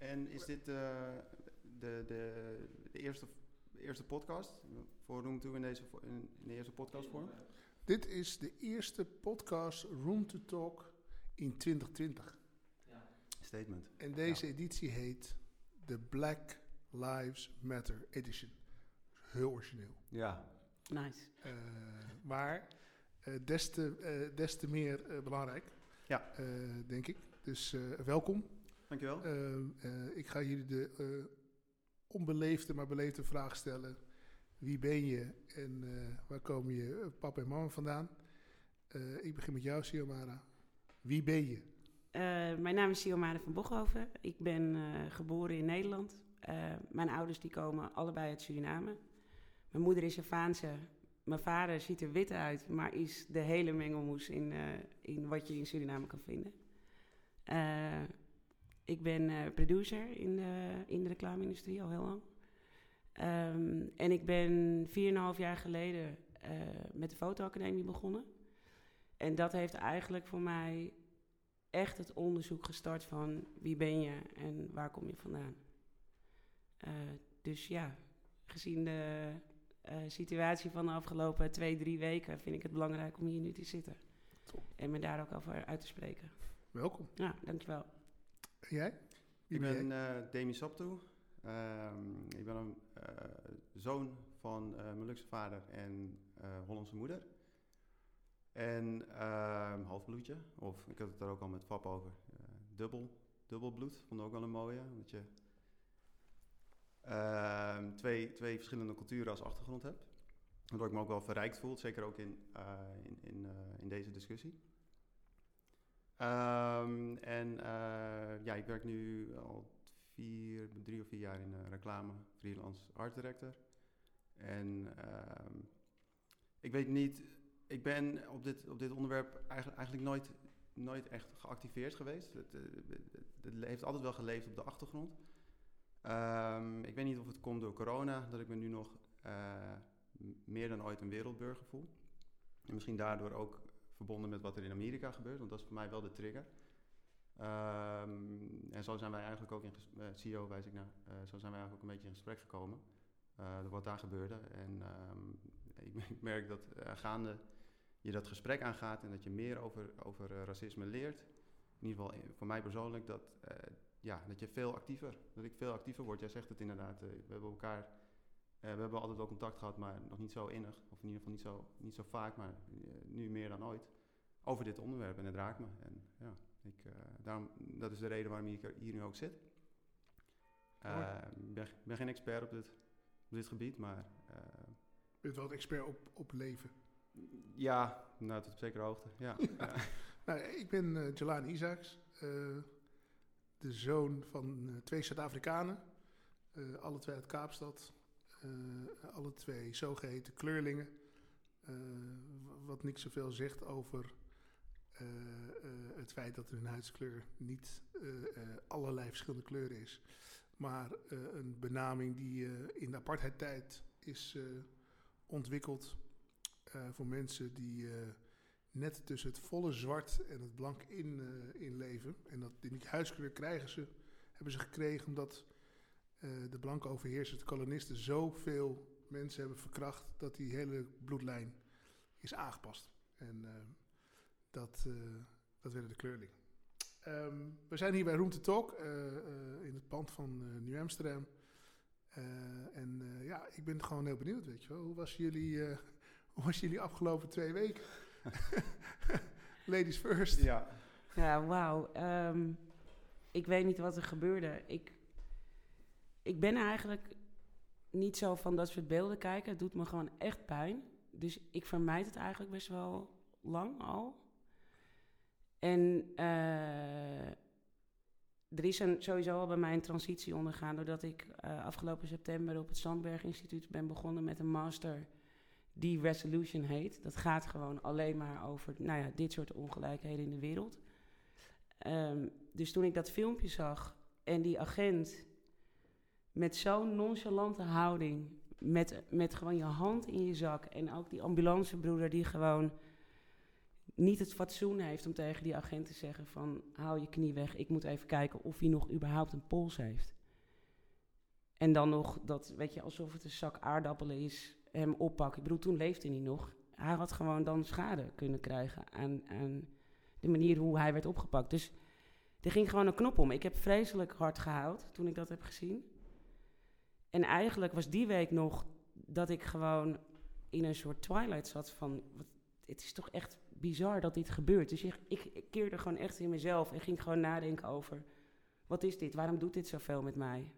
En is dit uh, de, de, de, eerste, eerste podcast voor Room 2 in, deze, in, in de eerste podcastvorm? Dit is de eerste podcast Room to Talk in 2020. Ja. Statement. En deze editie heet de Black Lives Matter Edition. Heel origineel. Ja. Nice. Uh, maar uh, des, te, uh, des te meer belangrijk, ja. denk ik. Dus welkom. Dankjewel. ik ga jullie de onbeleefde, maar beleefde vraag stellen. Wie ben je en waar komen je papa en mama vandaan? ik begin met jou, Siomara. Wie ben je? mijn naam is Siomara van Bochhoven. Ik ben geboren in Nederland. mijn ouders die komen allebei uit Suriname. Mijn moeder is Javaanse. Mijn vader ziet er wit uit, maar is de hele mengelmoes in, uh, in wat je in Suriname kan vinden. Ik ben uh, producer in de, in de reclame-industrie al heel lang. Um, en ik ben 4,5 jaar geleden met de fotoacademie begonnen. En dat heeft eigenlijk voor mij echt het onderzoek gestart van wie ben je en waar kom je vandaan. dus ja, gezien de uh, situatie van de afgelopen twee, drie weken vind ik het belangrijk om hier nu te zitten. Top. En me daar ook over uit te spreken. Welkom. Ja, dankjewel. Jij? Wie ik ben uh, Demi Saptoe. Uh, ik ben een uh, zoon van mijn luxe vader en Hollandse moeder. En ehm, halfbloedje, of ik had het er ook al met Fab over, dubbel, dubbel bloed. Vond ik ook wel een mooie, omdat je uh, twee, twee verschillende culturen als achtergrond heb. Waardoor ik me ook wel verrijkt voel, zeker ook in, in, in, in, deze discussie. Um, en uh, ja, ik werk nu al vier, drie of vier jaar in reclame, freelance art director. En ik weet niet, ik ben op dit, op dit onderwerp eigenlijk, eigenlijk nooit, nooit echt geactiveerd geweest. Het, het, het heeft altijd wel geleefd op de achtergrond. Um, ik weet niet of het komt door corona, dat ik me nu nog meer dan ooit een wereldburger voel. En misschien daardoor ook verbonden met wat er in Amerika gebeurt, want dat is voor mij wel de trigger. Um, en zo zijn wij eigenlijk ook in uh, CEO wijs ik naar, uh, zo zijn wij eigenlijk ook een beetje in gesprek gekomen. Uh, wat daar gebeurde. En um, ik, ik, merk dat gaande je dat gesprek aangaat en dat je meer over, over racisme leert. In ieder geval voor mij persoonlijk, dat ja, dat je veel actiever, dat ik veel actiever word. Jij zegt het inderdaad, we hebben elkaar, we hebben altijd wel contact gehad, maar nog niet zo innig. Of in ieder geval niet zo, niet zo vaak, maar uh, nu meer dan ooit. Over dit onderwerp en het raakt me. En ja, ik, daarom, dat is de reden waarom ik hier nu ook zit. Ik ben, ben, geen expert op dit, op dit gebied, maar... Je bent wel een expert op, op leven. Ja, nou, tot op zekere hoogte, ja. ja. nou, ik ben uh, Isaacs de zoon van twee Zuid-Afrikanen, alle twee uit Kaapstad, alle twee zogeheten kleurlingen. wat niks zoveel zegt over het feit dat hun huidskleur niet allerlei verschillende kleuren is, maar een benaming die in de apartheidtijd is ontwikkeld voor mensen die net tussen het volle zwart en het blank in, in leven. En dat, die huidskleur krijgen ze, hebben ze gekregen omdat de blanke overheersers, de kolonisten, zoveel mensen hebben verkracht dat die hele bloedlijn is aangepast. En uh, dat, dat werden de kleurlingen. Um, we zijn hier bij Room to Talk in het pand van New Amsterdam. en ja, ik ben gewoon heel benieuwd, weet je wel. Hoe was jullie, hoe was jullie afgelopen twee weken? Ladies first. Ja, ja wauw. Um, ik weet niet wat er gebeurde. Ik, ik ben eigenlijk niet zo van dat soort beelden kijken. Het doet me gewoon echt pijn. Dus ik vermijd het eigenlijk best wel lang al. En uh, er is een, sowieso al bij mij een transitie ondergaan... doordat ik uh, afgelopen september op het Sandberg Instituut ben begonnen met een master die Resolution heet. Dat gaat gewoon alleen maar over nou ja, dit soort ongelijkheden in de wereld. Um, dus toen ik dat filmpje zag en die agent met zo'n nonchalante houding, met, met gewoon je hand in je zak en ook die ambulancebroeder die gewoon niet het fatsoen heeft om tegen die agent te zeggen van hou je knie weg, ik moet even kijken of hij nog überhaupt een pols heeft. En dan nog dat, weet je, alsof het een zak aardappelen is, hem oppakken. Ik bedoel, toen leefde hij nog. Hij had gewoon dan schade kunnen krijgen aan, aan de manier hoe hij werd opgepakt. Dus er ging gewoon een knop om. Ik heb vreselijk hard gehuild toen ik dat heb gezien. En eigenlijk was die week nog dat ik gewoon in een soort twilight zat van... Wat, het is toch echt bizar dat dit gebeurt. Dus ik, ik, keerde gewoon echt in mezelf en ging gewoon nadenken over... Wat is dit? Waarom doet dit zoveel met mij?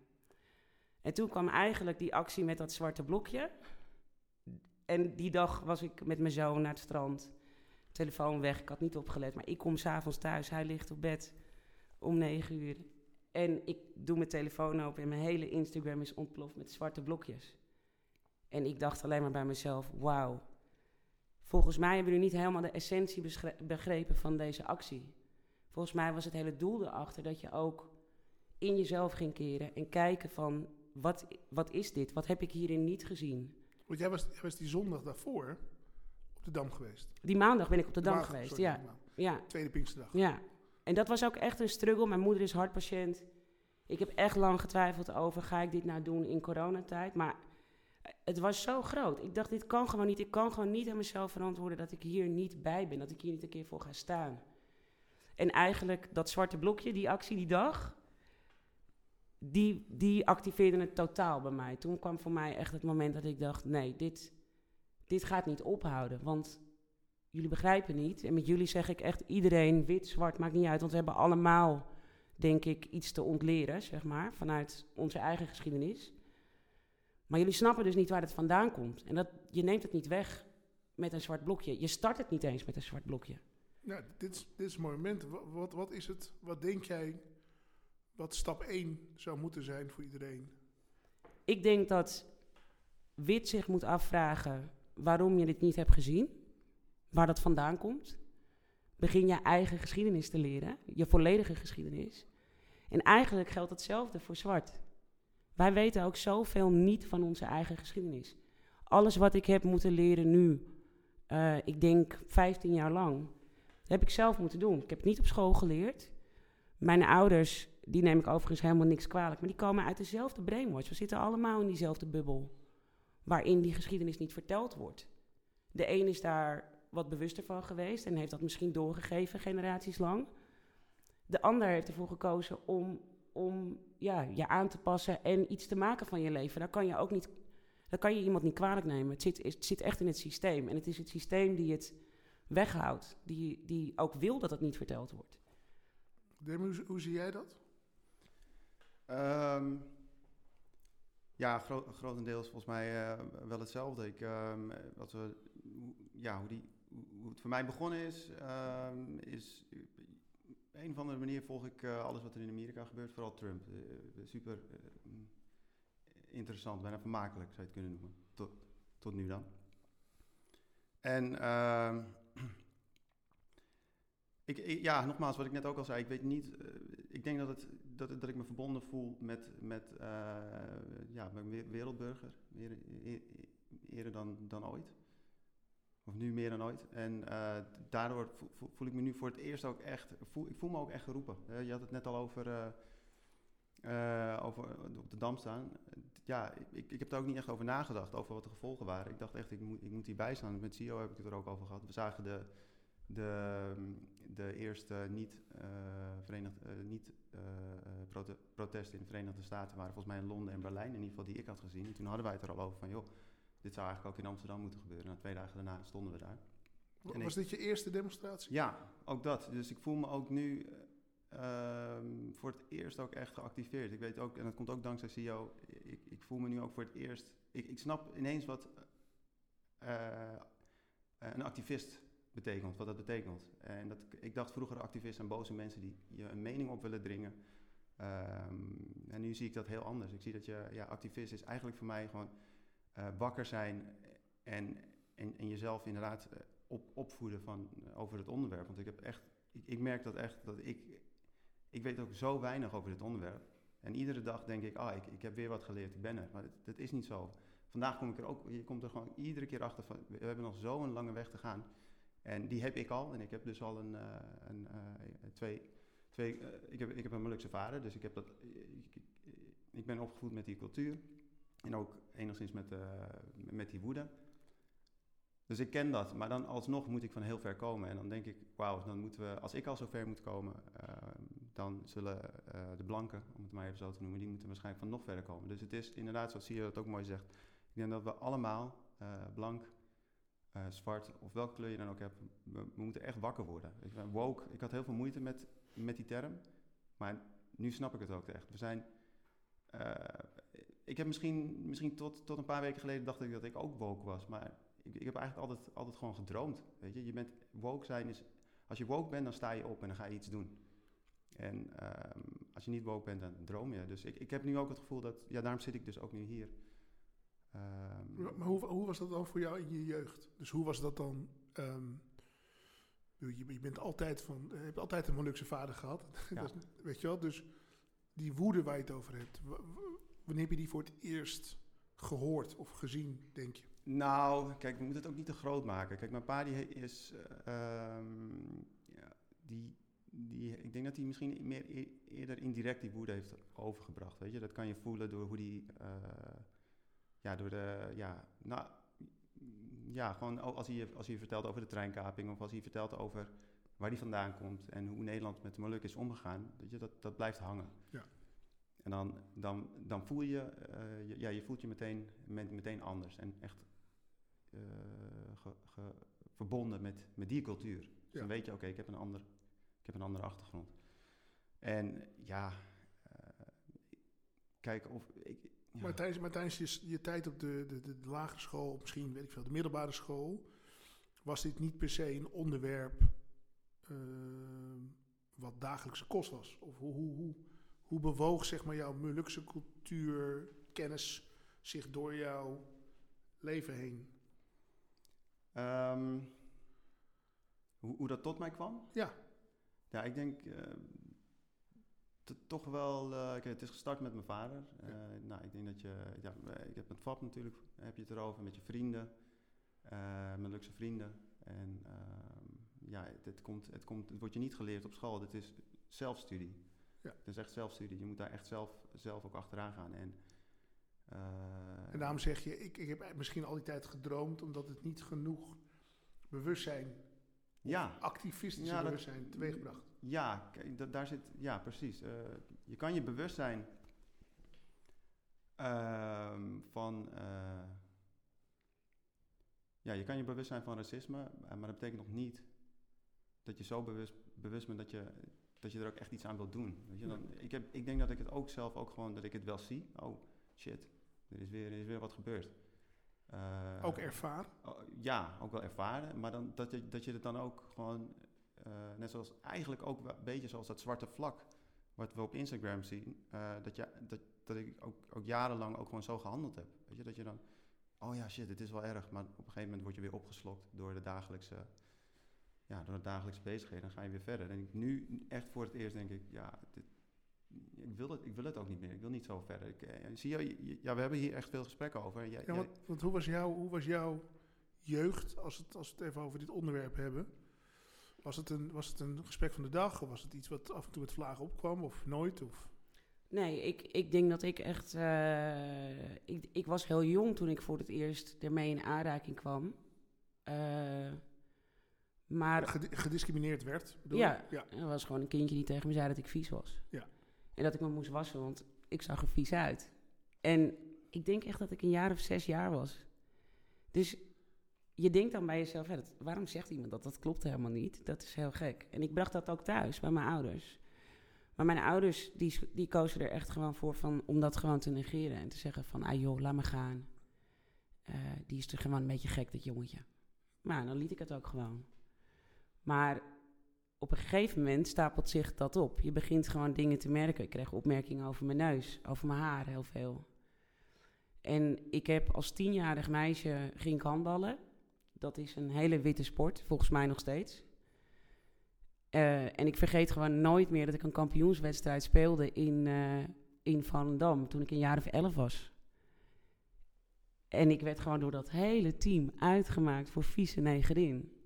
En toen kwam eigenlijk die actie met dat zwarte blokje. En die dag was ik met mijn zoon naar het strand. Telefoon weg, ik had niet opgelet. Maar ik kom s'avonds thuis, hij ligt op bed om negen uur. En ik doe mijn telefoon open en mijn hele Instagram is ontploft met zwarte blokjes. En ik dacht alleen maar bij mezelf, wauw. Volgens mij hebben jullie niet helemaal de essentie begrepen van deze actie. Volgens mij was het hele doel erachter dat je ook in jezelf ging keren en kijken van, wat, wat is dit? Wat heb ik hierin niet gezien? Want jij was, jij was die zondag daarvoor op de Dam geweest. Die maandag ben ik op de Dam geweest, ja. ja. Tweede Pinksterdag. Ja, en dat was ook echt een struggle. Mijn moeder is hartpatiënt. Ik heb echt lang getwijfeld over, ga ik dit nou doen in coronatijd? Maar het was zo groot. Ik dacht, dit kan gewoon niet. Ik kan gewoon niet aan mezelf verantwoorden dat ik hier niet bij ben. Dat ik hier niet een keer voor ga staan. En eigenlijk dat zwarte blokje, die actie die dag, die, die activeerde het totaal bij mij. Toen kwam voor mij echt het moment dat ik dacht, nee, dit, dit gaat niet ophouden. Want jullie begrijpen niet. En met jullie zeg ik echt iedereen, wit, zwart, maakt niet uit. Want we hebben allemaal, denk ik, iets te ontleren, zeg maar, vanuit onze eigen geschiedenis. Maar jullie snappen dus niet waar het vandaan komt. En dat, je neemt het niet weg met een zwart blokje. Je start het niet eens met een zwart blokje. Ja, dit is, dit is een moment. Wat, wat, wat is het? Wat denk jij wat stap 1 zou moeten zijn voor iedereen? Ik denk dat wit zich moet afvragen waarom je dit niet hebt gezien waar dat vandaan komt. Begin je eigen geschiedenis te leren, je volledige geschiedenis. En eigenlijk geldt hetzelfde voor zwart. Wij weten ook zoveel niet van onze eigen geschiedenis. Alles wat ik heb moeten leren nu, uh, ik denk 15 jaar lang, heb ik zelf moeten doen. Ik heb het niet op school geleerd. Mijn ouders, die neem ik overigens helemaal niks kwalijk, maar die komen uit dezelfde brainwash. We zitten allemaal in diezelfde bubbel, waarin die geschiedenis niet verteld wordt. De een is daar wat bewuster van geweest en heeft dat misschien doorgegeven generaties lang. De ander heeft ervoor gekozen om, om ja, je aan te passen en iets te maken van je leven. Daar kan je ook niet, daar kan je iemand niet kwalijk nemen. Het zit, het zit echt in het systeem. En het is het systeem die het weghoudt, die, die ook wil dat het niet verteld wordt. hoe, hoe zie jij dat? Um, ja, gro grotendeels volgens mij uh, wel hetzelfde. Ik, um, wat we, ja, hoe die hoe het voor mij begonnen is, um, is op een of andere manier volg ik uh, alles wat er in Amerika gebeurt, vooral Trump. Uh, super uh, interessant, bijna vermakelijk zou je het kunnen noemen, tot, tot nu dan. En ehm, ik, ja, nogmaals, wat ik net ook al zei, ik weet niet, ik denk dat, het, dat, dat ik me verbonden voel met, met ja, mijn wereldburger, eerder dan, dan ooit. Of nu meer dan ooit. En uh, daardoor voel, ik me nu voor het eerst ook echt, voel, ik voel me ook echt geroepen. Je had het net al over, uh, over op de dam staan. Ja, ik, ik heb er ook niet echt over nagedacht, over wat de gevolgen waren. Ik dacht echt, ik moet, ik moet hierbij staan. Met CEO heb ik het er ook over gehad. We zagen de, de, de eerste niet, verenigd, niet in de Verenigde Staten waren volgens mij in Londen en Berlijn, in ieder geval die ik had gezien. En toen hadden wij het er al over van, joh, dit zou eigenlijk ook in Amsterdam moeten gebeuren. Na twee dagen daarna stonden we daar. Was dit je eerste demonstratie? Ja, ook dat. Dus ik voel me ook nu uh, voor het eerst ook echt geactiveerd. Ik weet ook, en dat komt ook dankzij CEO, ik, ik voel me nu ook voor het eerst... Ik, ik snap ineens wat uh, een activist betekent, wat dat betekent. En dat, ik dacht vroeger activist zijn boze mensen die je een mening op willen dringen. Um, en nu zie ik dat heel anders. Ik zie dat je, ja, activist is eigenlijk voor mij gewoon wakker zijn en, en, en jezelf inderdaad uh, op, opvoeden van, uh, over het onderwerp. Want ik heb echt, ik, merk dat echt, dat ik, ik weet ook zo weinig over dit onderwerp. En iedere dag denk ik, ah, ik, ik heb weer wat geleerd, ik ben er. Maar dat, is niet zo. Vandaag kom ik er ook, je komt er gewoon iedere keer achter van, we hebben nog zo'n lange weg te gaan. En die heb ik al. En ik heb dus al een, eh, een, eh, twee... twee eh, ik, heb, ik heb een Molukse vader, dus ik, heb dat, ik, ik ben opgevoed met die cultuur. En ook enigszins met, eh, met die woede. Dus ik ken dat, maar dan alsnog moet ik van heel ver komen. En dan denk ik, wauw, dan moeten we, als ik al zo ver moet komen, eh, dan zullen eh, de blanken, om het maar even zo te noemen, die moeten waarschijnlijk van nog verder komen. Dus het is inderdaad, zoals Sio dat ook mooi zegt, ik denk dat we allemaal, eh, blank, zwart of welke kleur je dan ook hebt, we, moeten echt wakker worden. Ik woke, ik had heel veel moeite met, met die term, maar nu snap ik het ook echt. We zijn, ik heb misschien, misschien tot, tot een paar weken geleden dacht ik dat ik ook woke was, maar ik, ik heb eigenlijk altijd, altijd gewoon gedroomd. Weet je? je bent, woke zijn is, als je woke bent, dan sta je op en dan ga je iets doen. En ehm, als je niet woke bent, dan droom je. Dus ik, ik heb nu ook het gevoel dat, ja, daarom zit ik dus ook nu hier. Ehm, Maar hoe, hoe was dat dan voor jou in je jeugd? Dus hoe was dat dan? ehm, je, je bent altijd van, je hebt altijd een Molukse vader gehad. Ja. Dat is- weet je wel? Dus die woede waar je het over hebt, wanneer heb je die voor het eerst gehoord of gezien, denk je? Nou, kijk, we moeten het ook niet te groot maken. Kijk, mijn pa die is, eh, ehm, ja, die, die, ik denk dat hij misschien meer e- eerder indirect die woede heeft overgebracht. Weet je, dat kan je voelen door hoe die, eh, ja, door de, ja, nou, ja, gewoon als hij, je- als hij je vertelt over de treinkaping of als hij vertelt over waar hij vandaan komt en hoe Nederland met de Moluk is omgegaan, weet je, dat, dat blijft hangen. Ja. En dan, dan, dan voel je, eh, je, ja, je voelt je meteen, met- meteen anders en echt eh, ge- ge- verbonden met, met die cultuur. Dus Ja. dan weet je, oké, ik heb een ander, ik heb een andere achtergrond. En ja, eh, kijk of ik. Ja. Maar tijdens, maar tijdens je, je tijd op de, de, de, de lagere school, of misschien weet ik veel, de middelbare school, was dit niet per se een onderwerp wat dagelijkse kost was? Of hoe, hoe, hoe, hoe bewoog zeg maar, jouw Molukse cultuur, kennis zich door jouw leven heen? Ehm, hoe, hoe dat tot mij kwam? Ja. Ja, ik denk eh, t- toch wel. eh, het is gestart met mijn vader. Eh, nou, ik denk dat je. Ja, ik heb met FAP natuurlijk. Heb je het erover met je vrienden, eh mijn luxe vrienden. En ehm, ja, het, het komt, het, komt, het wordt je niet geleerd op school. Het is zelfstudie. Ja. Het is echt zelfstudie. Je moet daar echt zelf, zelf ook achteraan gaan. En, eh, En daarom zeg je, ik, ik heb misschien al die tijd gedroomd, omdat het niet genoeg bewustzijn, ja, activistische Ja, dat- bewustzijn teweegbracht. Ja, daar zit, ja, precies. Eh, je kan je bewust zijn ehm, van, eh, ja, je kan je bewust zijn van racisme, maar dat betekent nog niet dat je zo bewust, bewust bent dat je, dat je er ook echt iets aan wilt doen. Weet je? Dan, ik, heb, ik denk dat ik het ook zelf ook gewoon, dat ik het wel zie. Oh, shit, er is weer, er is weer wat gebeurd. Eh, Ook ervaren. Oh, ja, ook wel ervaren. Maar dan, dat, je, dat je het dan ook gewoon, eh, net zoals eigenlijk ook een beetje zoals dat zwarte vlak, wat we op Instagram zien, eh, dat, je, dat, dat ik ook, ook jarenlang ook gewoon zo gehandeld heb. Weet je, dat je dan, oh ja, shit, het is wel erg, maar op een gegeven moment word je weer opgeslokt door de dagelijkse, ja, door de dagelijkse bezigheden. Dan ga je weer verder. En ik, nu echt voor het eerst denk ik, ja, dit, ik, wil het, ik wil het ook niet meer. Ik wil niet zo verder. Ik, eh, zie je, ja, we hebben hier echt veel gesprekken over. Jij- Ja, jij- want, hoe, was jouw, hoe was jouw jeugd, als, het, als we het even over dit onderwerp hebben? Was het, een, was het een gesprek van de dag? Of was het iets wat af en toe met vlagen opkwam? Of nooit? Of, Nee, ik, ik denk dat ik echt. eh, ik, ik was heel jong toen ik voor het eerst ermee in aanraking kwam. Eh, maar gedi- gediscrimineerd werd? Ja. ja. er was gewoon een kindje die tegen me zei dat ik vies was. Ja. En dat ik me moest wassen, want ik zag er vies uit. En ik denk echt dat ik een jaar of zes jaar was. Dus je denkt dan bij jezelf, dat, waarom zegt iemand dat? Dat klopt helemaal niet. Dat is heel gek. En ik bracht dat ook thuis bij mijn ouders. Maar mijn ouders, die, die kozen er echt gewoon voor van, om dat gewoon te negeren. En te zeggen van, ah joh, laat me gaan. Eh, die is toch gewoon een beetje gek, dat jongetje. Maar dan liet ik het ook gewoon. Maar op een gegeven moment stapelt zich dat op. Je begint gewoon dingen te merken. Ik kreeg opmerkingen over mijn neus, over mijn haar, heel veel. En ik heb als tienjarig meisje ging handballen. Dat is een hele witte sport, volgens mij nog steeds. Eh, en ik vergeet gewoon nooit meer dat ik een kampioenswedstrijd speelde in, eh in Volendam toen ik een jaar of elf was. En ik werd gewoon door dat hele team uitgemaakt voor vieze negerin.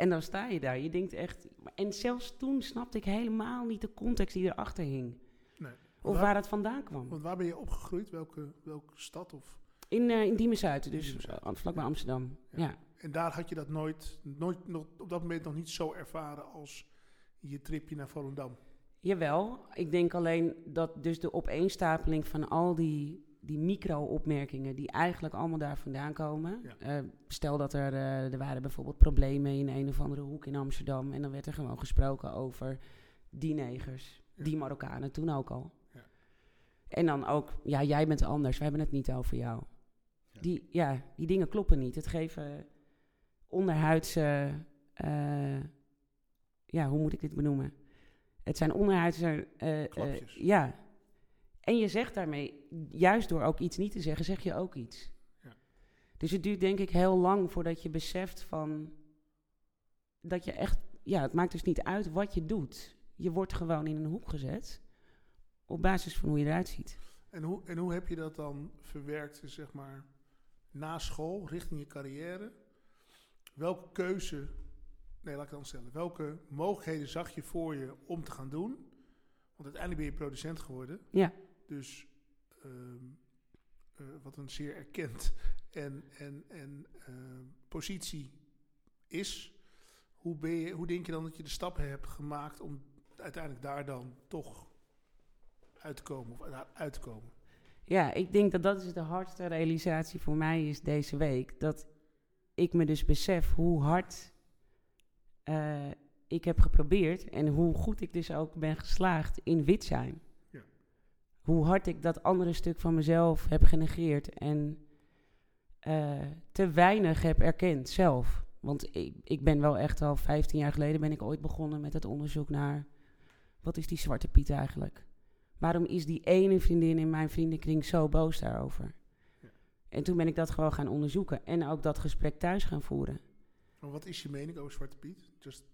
En dan sta je daar. Je denkt echt... En zelfs toen snapte ik helemaal niet de context die erachter hing. Nee. Of Waar- waar het vandaan kwam. Want waar ben je opgegroeid? Welke, welke stad? Of... In, eh in Diemen-Zuid, dus Diemen-Zuid. eh, vlakbij Amsterdam. Ja. Ja. En daar had je dat nooit, nooit nog, op dat moment nog niet zo ervaren als je tripje naar Volendam. Jawel, ik denk alleen dat dus de opeenstapeling van al die, die micro-opmerkingen... die eigenlijk allemaal daar vandaan komen. Ja. Eh, stel dat er, eh, er waren bijvoorbeeld problemen in een of andere hoek in Amsterdam... en dan werd er gewoon gesproken over die negers, Ja. die Marokkanen, toen ook al. Ja. En dan ook, ja, jij bent anders, we hebben het niet over jou. Ja. Die, ja, die dingen kloppen niet. Het geven onderhuidse... eh, ja, hoe moet ik dit benoemen? Het zijn onderhuidse... ja. En je zegt daarmee, juist door ook iets niet te zeggen, zeg je ook iets. Ja. Dus het duurt denk ik heel lang voordat je beseft van... Dat je echt... Ja, het maakt dus niet uit wat je doet. Je wordt gewoon in een hoek gezet. Op basis van hoe je eruit ziet. En hoe, en hoe heb je dat dan verwerkt, zeg maar, na school, richting je carrière? Welke keuze, nee, laat ik het dan stellen. Welke mogelijkheden zag je voor je om te gaan doen? Want uiteindelijk ben je producent geworden. Ja. Dus ehm, eh, wat een zeer erkend en, en, en ehm, positie is. Hoe, ben je, hoe denk je dan dat je de stappen hebt gemaakt om uiteindelijk daar dan toch uit te komen of uit te komen? Ja, ik denk dat dat is de hardste realisatie voor mij is deze week. Dat ik me dus besef hoe hard eh, ik heb geprobeerd en hoe goed ik dus ook ben geslaagd in wit zijn. Hoe hard ik dat andere stuk van mezelf heb genegeerd en eh, te weinig heb erkend zelf. Want ik, ik ben wel echt al 15 jaar geleden ben ik ooit begonnen met het onderzoek naar wat is die zwarte Piet eigenlijk? Waarom is die ene vriendin in mijn vriendenkring zo boos daarover? Ja. En toen ben ik dat gewoon gaan onderzoeken en ook dat gesprek thuis gaan voeren. Maar wat is je mening over Zwarte Piet? Just,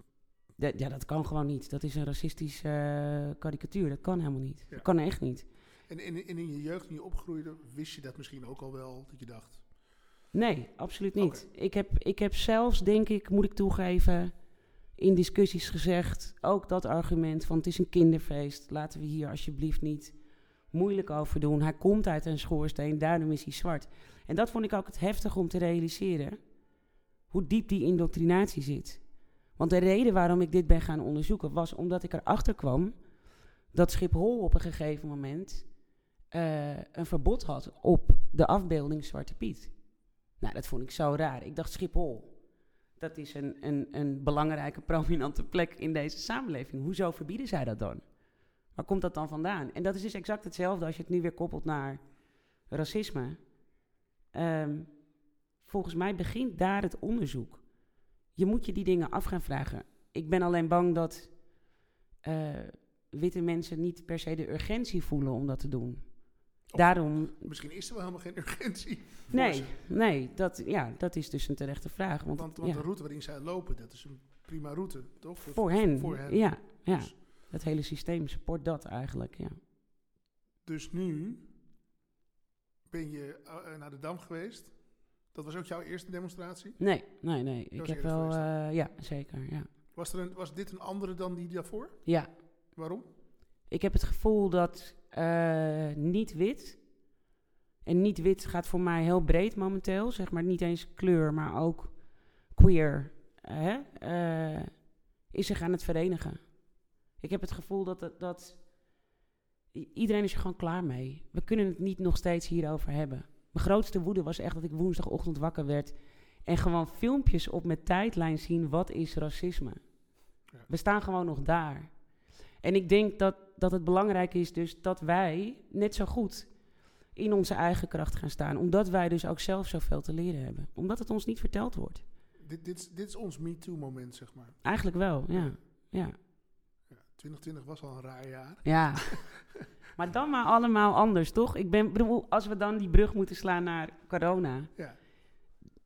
ja, dat kan gewoon niet. Dat is een racistische eh, karikatuur. Dat kan helemaal niet. Ja. Dat kan echt niet. En, in, en in je jeugd, toen je opgroeide, wist je dat misschien ook al wel, dat je dacht... Nee, absoluut niet. Ik, heb, ik heb zelfs, denk ik, moet ik toegeven, in discussies gezegd, ook dat argument van het is een kinderfeest, laten we hier alsjeblieft niet moeilijk over doen. Hij komt uit een schoorsteen, daarom is hij zwart. En dat vond ik ook het heftig om te realiseren, hoe diep die indoctrinatie zit. Want de reden waarom ik dit ben gaan onderzoeken was omdat ik erachter kwam dat Schiphol op een gegeven moment eh, een verbod had op de afbeelding Zwarte Piet. Nou, dat vond ik zo raar. Ik dacht Schiphol. Dat is een, een, een belangrijke, prominente plek in deze samenleving. Hoezo verbieden zij dat dan? Waar komt dat dan vandaan? En dat is dus exact hetzelfde als je het nu weer koppelt naar racisme. Ehm, volgens mij begint daar het onderzoek. Je moet je die dingen af gaan vragen. Ik ben alleen bang dat eh, witte mensen niet per se de urgentie voelen om dat te doen. Daarom Misschien is er wel helemaal geen urgentie. Nee, ze. nee dat, ja, dat is dus een terechte vraag. Want, Want, want ja, de route waarin zij lopen, dat is een prima route, toch? voor hen, Voor hen. ja, ja. Dus, Het hele systeem support dat eigenlijk, ja. dus nu ben je eh, naar de Dam geweest. Dat was ook jouw eerste demonstratie. Nee, nee, nee. Ik heb wel, eh, ja, zeker, ja. Was, er een, was dit een andere dan die daarvoor? Ja, Waarom? ik heb het gevoel dat eh, niet wit... En niet wit gaat voor mij heel breed momenteel. Zeg maar niet eens kleur, maar ook queer. Hè? eh, is zich aan het verenigen. Ik heb het gevoel dat, dat, dat iedereen is er gewoon klaar mee. We kunnen het niet nog steeds hierover hebben. Mijn grootste woede was echt dat ik woensdagochtend wakker werd en gewoon filmpjes op mijn tijdlijn zien wat is racisme. Ja. We staan gewoon nog daar. En ik denk dat, dat het belangrijk is dus dat wij net zo goed in onze eigen kracht gaan staan. Omdat wij dus ook zelf zoveel te leren hebben. Omdat het ons niet verteld wordt. Dit, dit, is- dit is ons MeToo-moment, zeg maar. Eigenlijk wel, ja. Ja. Ja, 2020 was al een raar jaar. ja. maar dan maar allemaal anders, toch? Ik ben, bedoel, als we dan die brug moeten slaan naar corona. Ja.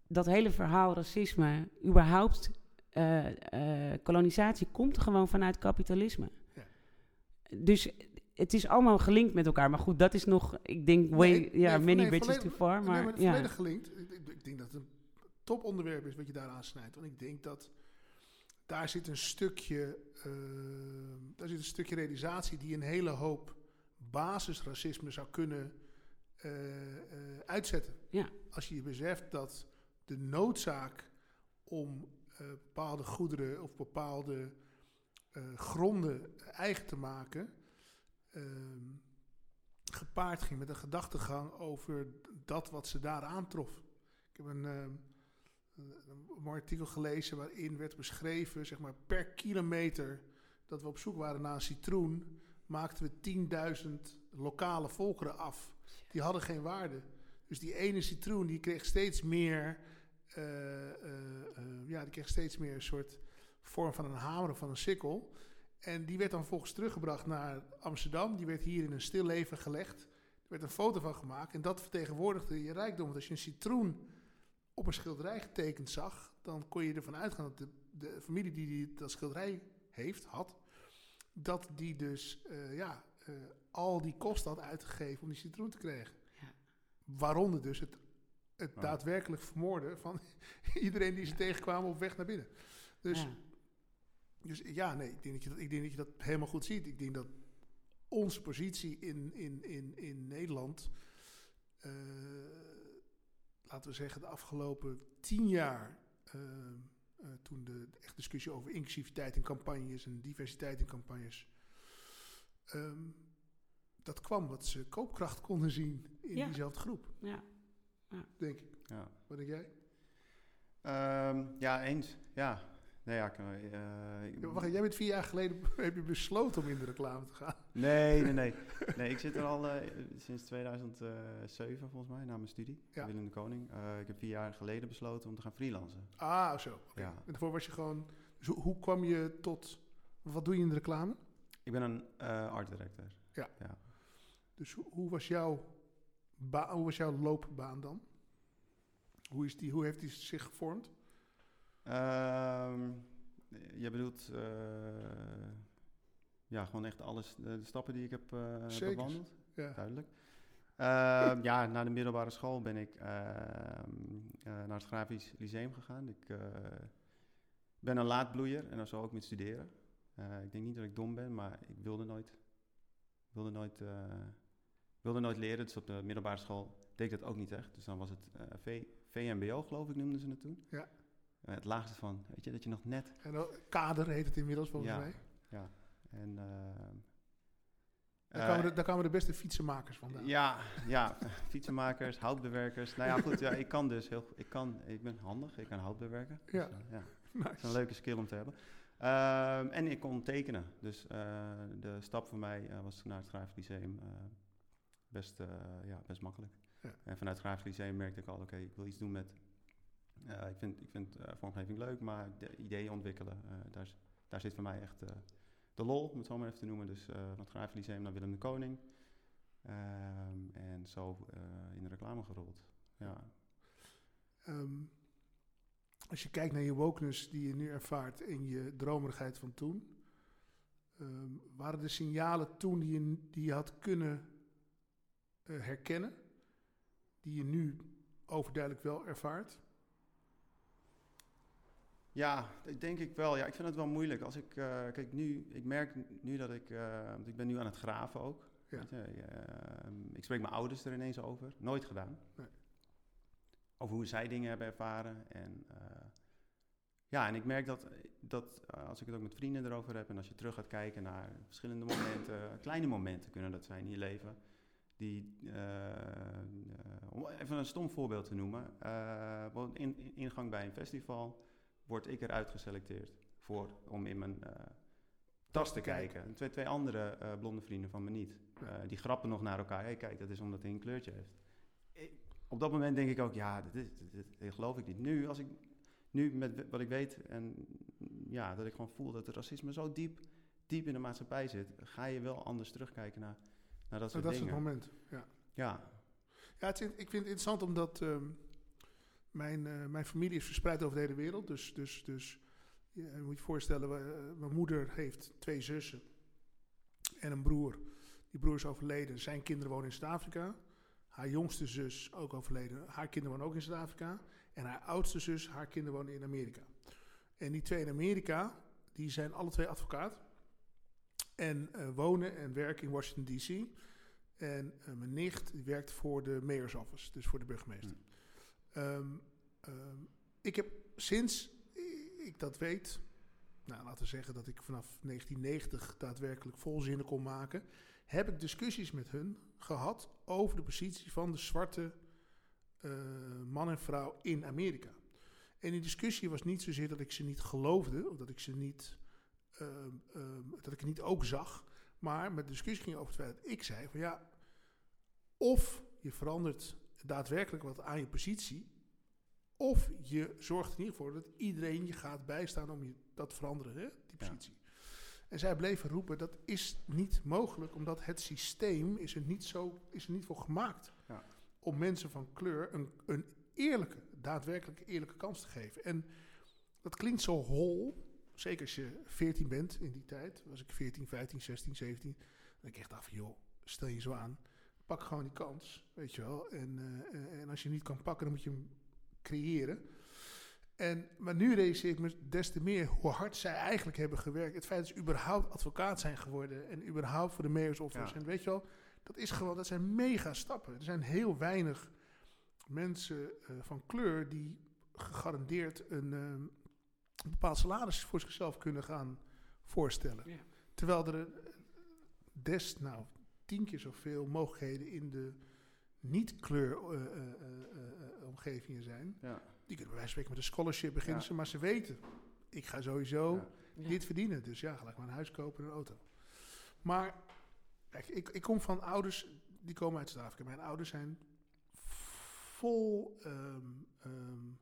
Dat hele verhaal racisme, überhaupt eh, eh, kolonisatie, komt gewoon vanuit kapitalisme. Dus het is allemaal gelinkt met elkaar. Maar goed, dat is nog, ik denk, way, Nee, ja, nee, many nee, bridges too far. Maar, maar ja. volledig gelinkt. Ik, ik- ik denk dat het een toponderwerp is wat je daar aansnijdt. Want ik denk dat daar zit een stukje, eh, daar zit een stukje realisatie die een hele hoop basisracisme zou kunnen eh, eh, uitzetten. Ja. Als je je beseft dat de noodzaak om bepaalde goederen of bepaalde eh, gronden eigen te maken, ehm, gepaard ging met een gedachtegang over dat wat ze daar aantrof. Ik heb een, ehm, een, mooi artikel gelezen waarin werd beschreven, zeg maar, per kilometer dat we op zoek waren naar een citroen, maakten we 10.000 lokale volkeren af. Die hadden geen waarde. Dus die ene citroen die kreeg steeds meer, eh, eh, ja, die kreeg steeds meer een soort vorm van een hamer of van een sikkel. En die werd dan volgens teruggebracht naar Amsterdam. Die werd hier in een stilleven gelegd. Er werd een foto van gemaakt. En dat vertegenwoordigde je rijkdom. Want als je een citroen op een schilderij getekend zag, dan kon je ervan uitgaan dat de, de familie die, die dat schilderij heeft, had, dat die dus eh, ja, eh, al die kosten had uitgegeven om die citroen te krijgen. Ja. Waaronder dus het, het Ja. daadwerkelijk vermoorden van iedereen die ze tegenkwamen op weg naar binnen. Dus Ja. Dus ja, nee, ik denk dat je dat, ik denk dat, je dat helemaal goed ziet. Ik denk dat onze positie in, in, in, in Nederland, eh, laten we zeggen, de afgelopen tien jaar, eh, eh, toen de, de echt discussie over inclusiviteit in campagnes en diversiteit in campagnes, ehm, dat kwam wat ze koopkracht konden zien in Ja. diezelfde groep, Ja. denk ik. Ja. Wat denk jij? Ehm, ja, eens. Ja. Nee, ja, ik, eh, Ja, Wacht, jij bent vier jaar geleden heb je besloten om in de reclame te gaan. Nee, nee, nee. Nee, ik zit er al eh, sinds 2007 volgens mij, na mijn studie. Ja. Willem de Koning. Eh, ik heb vier jaar geleden besloten om te gaan freelancen. Ah, zo. Ja. En daarvoor was je gewoon... Dus hoe, kwam je tot... Wat doe je in de reclame? Ik ben een art director. Dus hoe, was jouw hoe was jouw loopbaan dan? Hoe, is die, hoe heeft die zich gevormd? Ehm, je bedoelt, eh, ja, gewoon echt alles, de, de stappen die ik heb eh, bewandeld, Ja. duidelijk. Ehm, ja, na de middelbare school ben ik ehm, eh, naar het Grafisch Lyceum gegaan. Ik eh, ben een laadbloeier en dan zo ook met studeren. Eh, ik denk niet dat ik dom ben, maar ik wilde nooit, wilde nooit, eh, wilde nooit leren. Dus op de middelbare school deed ik dat ook niet echt. Dus dan was het eh, v, VMBO, geloof ik, noemden ze het toen. Ja. Eh, het laagste van, weet je, dat je nog net... En dan- kader heet het inmiddels volgens Ja. mij. En, ehm, Daar, eh, kwamen de, daar de beste fietsenmakers vandaan. Ja, ja, fietsenmakers, houtbewerkers. Nou ja, goed, ja, ik kan dus heel, ik kan, ik ben handig, ik kan hout bewerken. Dus, Ja. eh, ja, dat is een leuke skill om te hebben. Ehm, en ik kon tekenen, dus eh, de stap voor mij eh, was naar het Grafisch Lyceum eh, best, eh, ja, best makkelijk. Ja. En vanuit het Grafisch Lyceum merkte ik al, oké, ik wil iets doen met, eh, ik vind, ik vind eh, vormgeving leuk, maar de ideeën ontwikkelen, eh, daar, daar zit voor mij echt de lol, om het zo maar even te noemen. Dus van het Grafisch Lyceum naar Willem de Koning. Ehm, en zo in de reclame gerold. Ja. Ehm, als je kijkt naar je wokeness die je nu ervaart en je dromerigheid van toen, ehm, waren er signalen toen die je, die je had kunnen herkennen, die je nu overduidelijk wel ervaart? Ja, ik denk ik wel. Ja, ik vind het wel moeilijk. Als ik, eh, kijk, nu, ik merk nu dat ik, eh, want ik ben nu aan het graven ook. Ja. Weet je, eh, ik spreek mijn ouders er ineens over. Nooit gedaan. Nee. Over hoe zij dingen hebben ervaren. En ja, en ik merk dat, dat als ik het ook met vrienden erover heb en als je terug gaat kijken naar verschillende momenten, kleine momenten kunnen dat zijn in je leven. Die, om even een stom voorbeeld te noemen. in- ingang bij een festival word ik eruit geselecteerd voor, om in mijn eh, tas te kijken. En twee, twee andere eh, blonde vrienden van me niet. Eh, die grappen nog naar elkaar. Hé, kijk, dat is omdat hij een kleurtje heeft. Ik- op dat moment denk ik ook, ja, dit, is, dit, dit- dit geloof ik niet. Nu, als ik, nu met wat ik weet en ja, dat ik gewoon voel dat het racisme zo diep, diep in de maatschappij zit, ga je wel anders terugkijken naar, naar dat soort dat is het dingen. moment. Ja. Ja, Ja, het ik vind het interessant omdat ehm, mijn, eh, mijn familie is verspreid over de hele wereld. Dus, dus, dus je moet je voorstellen, eh, mijn moeder heeft twee zussen en een broer. Die broer is overleden. Zijn kinderen wonen in Zuid-Afrika. Haar jongste zus ook overleden. Haar kinderen wonen ook in Zuid-Afrika. En haar oudste zus, haar kinderen wonen in Amerika. En die twee in Amerika, die zijn alle twee advocaat. En eh, wonen en werken in Washington D.C. En mijn nicht die werkt voor de mayor's office, dus voor de burgemeester. Ehm, ehm, ik heb sinds ik dat weet, nou, laten we zeggen dat ik vanaf 1990 daadwerkelijk volzinnen kon maken, heb ik discussies met hun gehad over de positie van de zwarte eh, man en vrouw in Amerika. En die discussie was niet zozeer dat ik ze niet geloofde, of dat ik ze niet, ehm, dat ik het niet ook zag, maar met de discussie ging over het feit dat ik zei van ja, of je verandert daadwerkelijk wat aan je positie, of je zorgt in ieder geval dat iedereen je gaat bijstaan om je dat te veranderen, hè, die positie. En zij bleven roepen, dat is niet mogelijk, omdat het systeem is er niet, zo, is er niet voor gemaakt. Ja. Om mensen van kleur een, een eerlijke, daadwerkelijk eerlijke kans te geven. En dat klinkt zo hol, zeker als je 14 bent in die tijd. Was ik 14, 15, 16, 17. Dan denk ik echt af, joh, stel je zo aan. Pak gewoon die kans, weet je wel. En, uh, en als je niet kan pakken, dan moet je hem creëren. En, maar nu realiseer ik me des te meer hoe hard zij eigenlijk hebben gewerkt. Het feit dat ze überhaupt advocaat zijn geworden en überhaupt voor de mayor's office. En weet je wel, dat is gewoon, dat zijn mega stappen. Er zijn heel weinig mensen uh, van kleur die gegarandeerd een, uh, een, bepaald salaris voor zichzelf kunnen gaan voorstellen. Ja. Terwijl er des, nou, tien keer zoveel mogelijkheden in de niet-kleur uh, omgevingen zijn. Ja. Die kunnen bij wijze van spreken met een scholarship beginnen, ja. maar ze weten, ik ga sowieso ja. dit verdienen. Dus ja, gelijk maar een huis kopen en een auto. Maar kijk, ik, ik kom van ouders, die komen uit Zuid-Afrika. Mijn ouders zijn vol, um, um,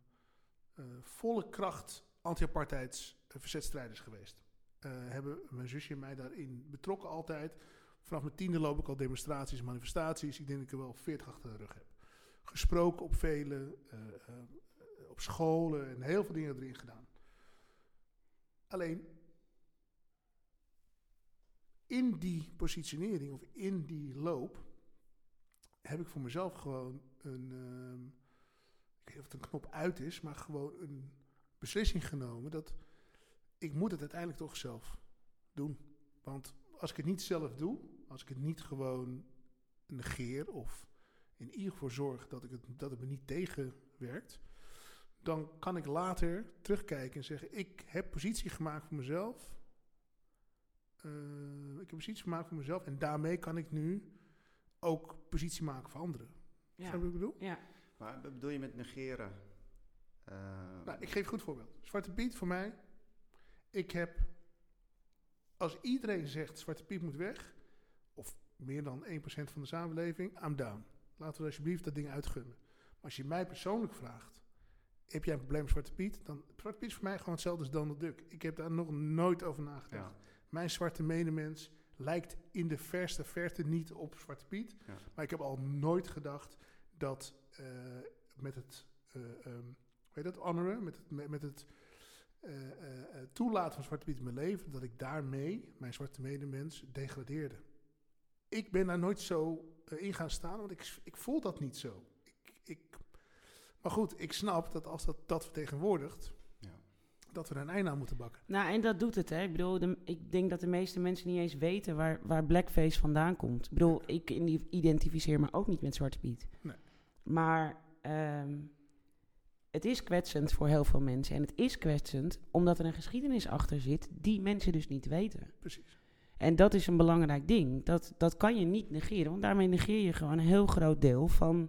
uh, volle kracht anti-apartheids verzetstrijders geweest. Uh, hebben mijn zusje en mij daarin betrokken altijd. Vanaf mijn tiende loop ik al demonstraties manifestaties. Ik denk dat ik er wel veertig achter de rug heb gesproken op vele, uh, uh, op scholen en heel veel dingen erin gedaan. Alleen in die positionering of in die loop heb ik voor mezelf gewoon een, uh, ik weet niet of het een knop uit is, maar gewoon een beslissing genomen dat ik moet het uiteindelijk toch zelf doen. Want als ik het niet zelf doe, als ik het niet gewoon negeer of in ieder geval zorg dat, ik het, dat het me niet tegenwerkt, dan kan ik later terugkijken en zeggen: Ik heb positie gemaakt voor mezelf. Uh, ik heb positie gemaakt voor mezelf en daarmee kan ik nu ook positie maken voor anderen. Ja. Snap je wat ik bedoel? Ja. Maar wat bedoel je met negeren? Uh, nou, ik geef een goed voorbeeld. Zwarte Piet voor mij. Ik heb, als iedereen zegt Zwarte Piet moet weg, of meer dan 1% van de samenleving, I'm down. Laten we alsjeblieft dat ding uitgunnen. Maar als je mij persoonlijk vraagt, heb jij een probleem met Zwarte Piet? Dan, Zwarte Piet is voor mij gewoon hetzelfde als Donald Duck. Ik heb daar nog nooit over nagedacht. Ja. Mijn zwarte medemens lijkt in de verste verte niet op Zwarte Piet. Ja. Maar ik heb al nooit gedacht dat uh, met het, uh, um, weet dat, honoren, met het, met, het uh, toelaten van Zwarte Piet in mijn leven, dat ik daarmee mijn zwarte medemens degradeerde. Ik ben daar nooit zo uh, in gaan staan, want ik, ik voel dat niet zo. Ik, ik, maar goed, ik snap dat als dat dat vertegenwoordigt, ja. dat we er een einde aan moeten bakken. Nou, en dat doet het, hè. Ik bedoel, de, ik denk dat de meeste mensen niet eens weten waar, waar blackface vandaan komt. Ik bedoel, ik identificeer me ook niet met Zwarte Piet. Nee. Maar um, het is kwetsend voor heel veel mensen. En het is kwetsend omdat er een geschiedenis achter zit die mensen dus niet weten. Precies. En dat is een belangrijk ding. Dat, dat kan je niet negeren, want daarmee negeer je gewoon een heel groot deel van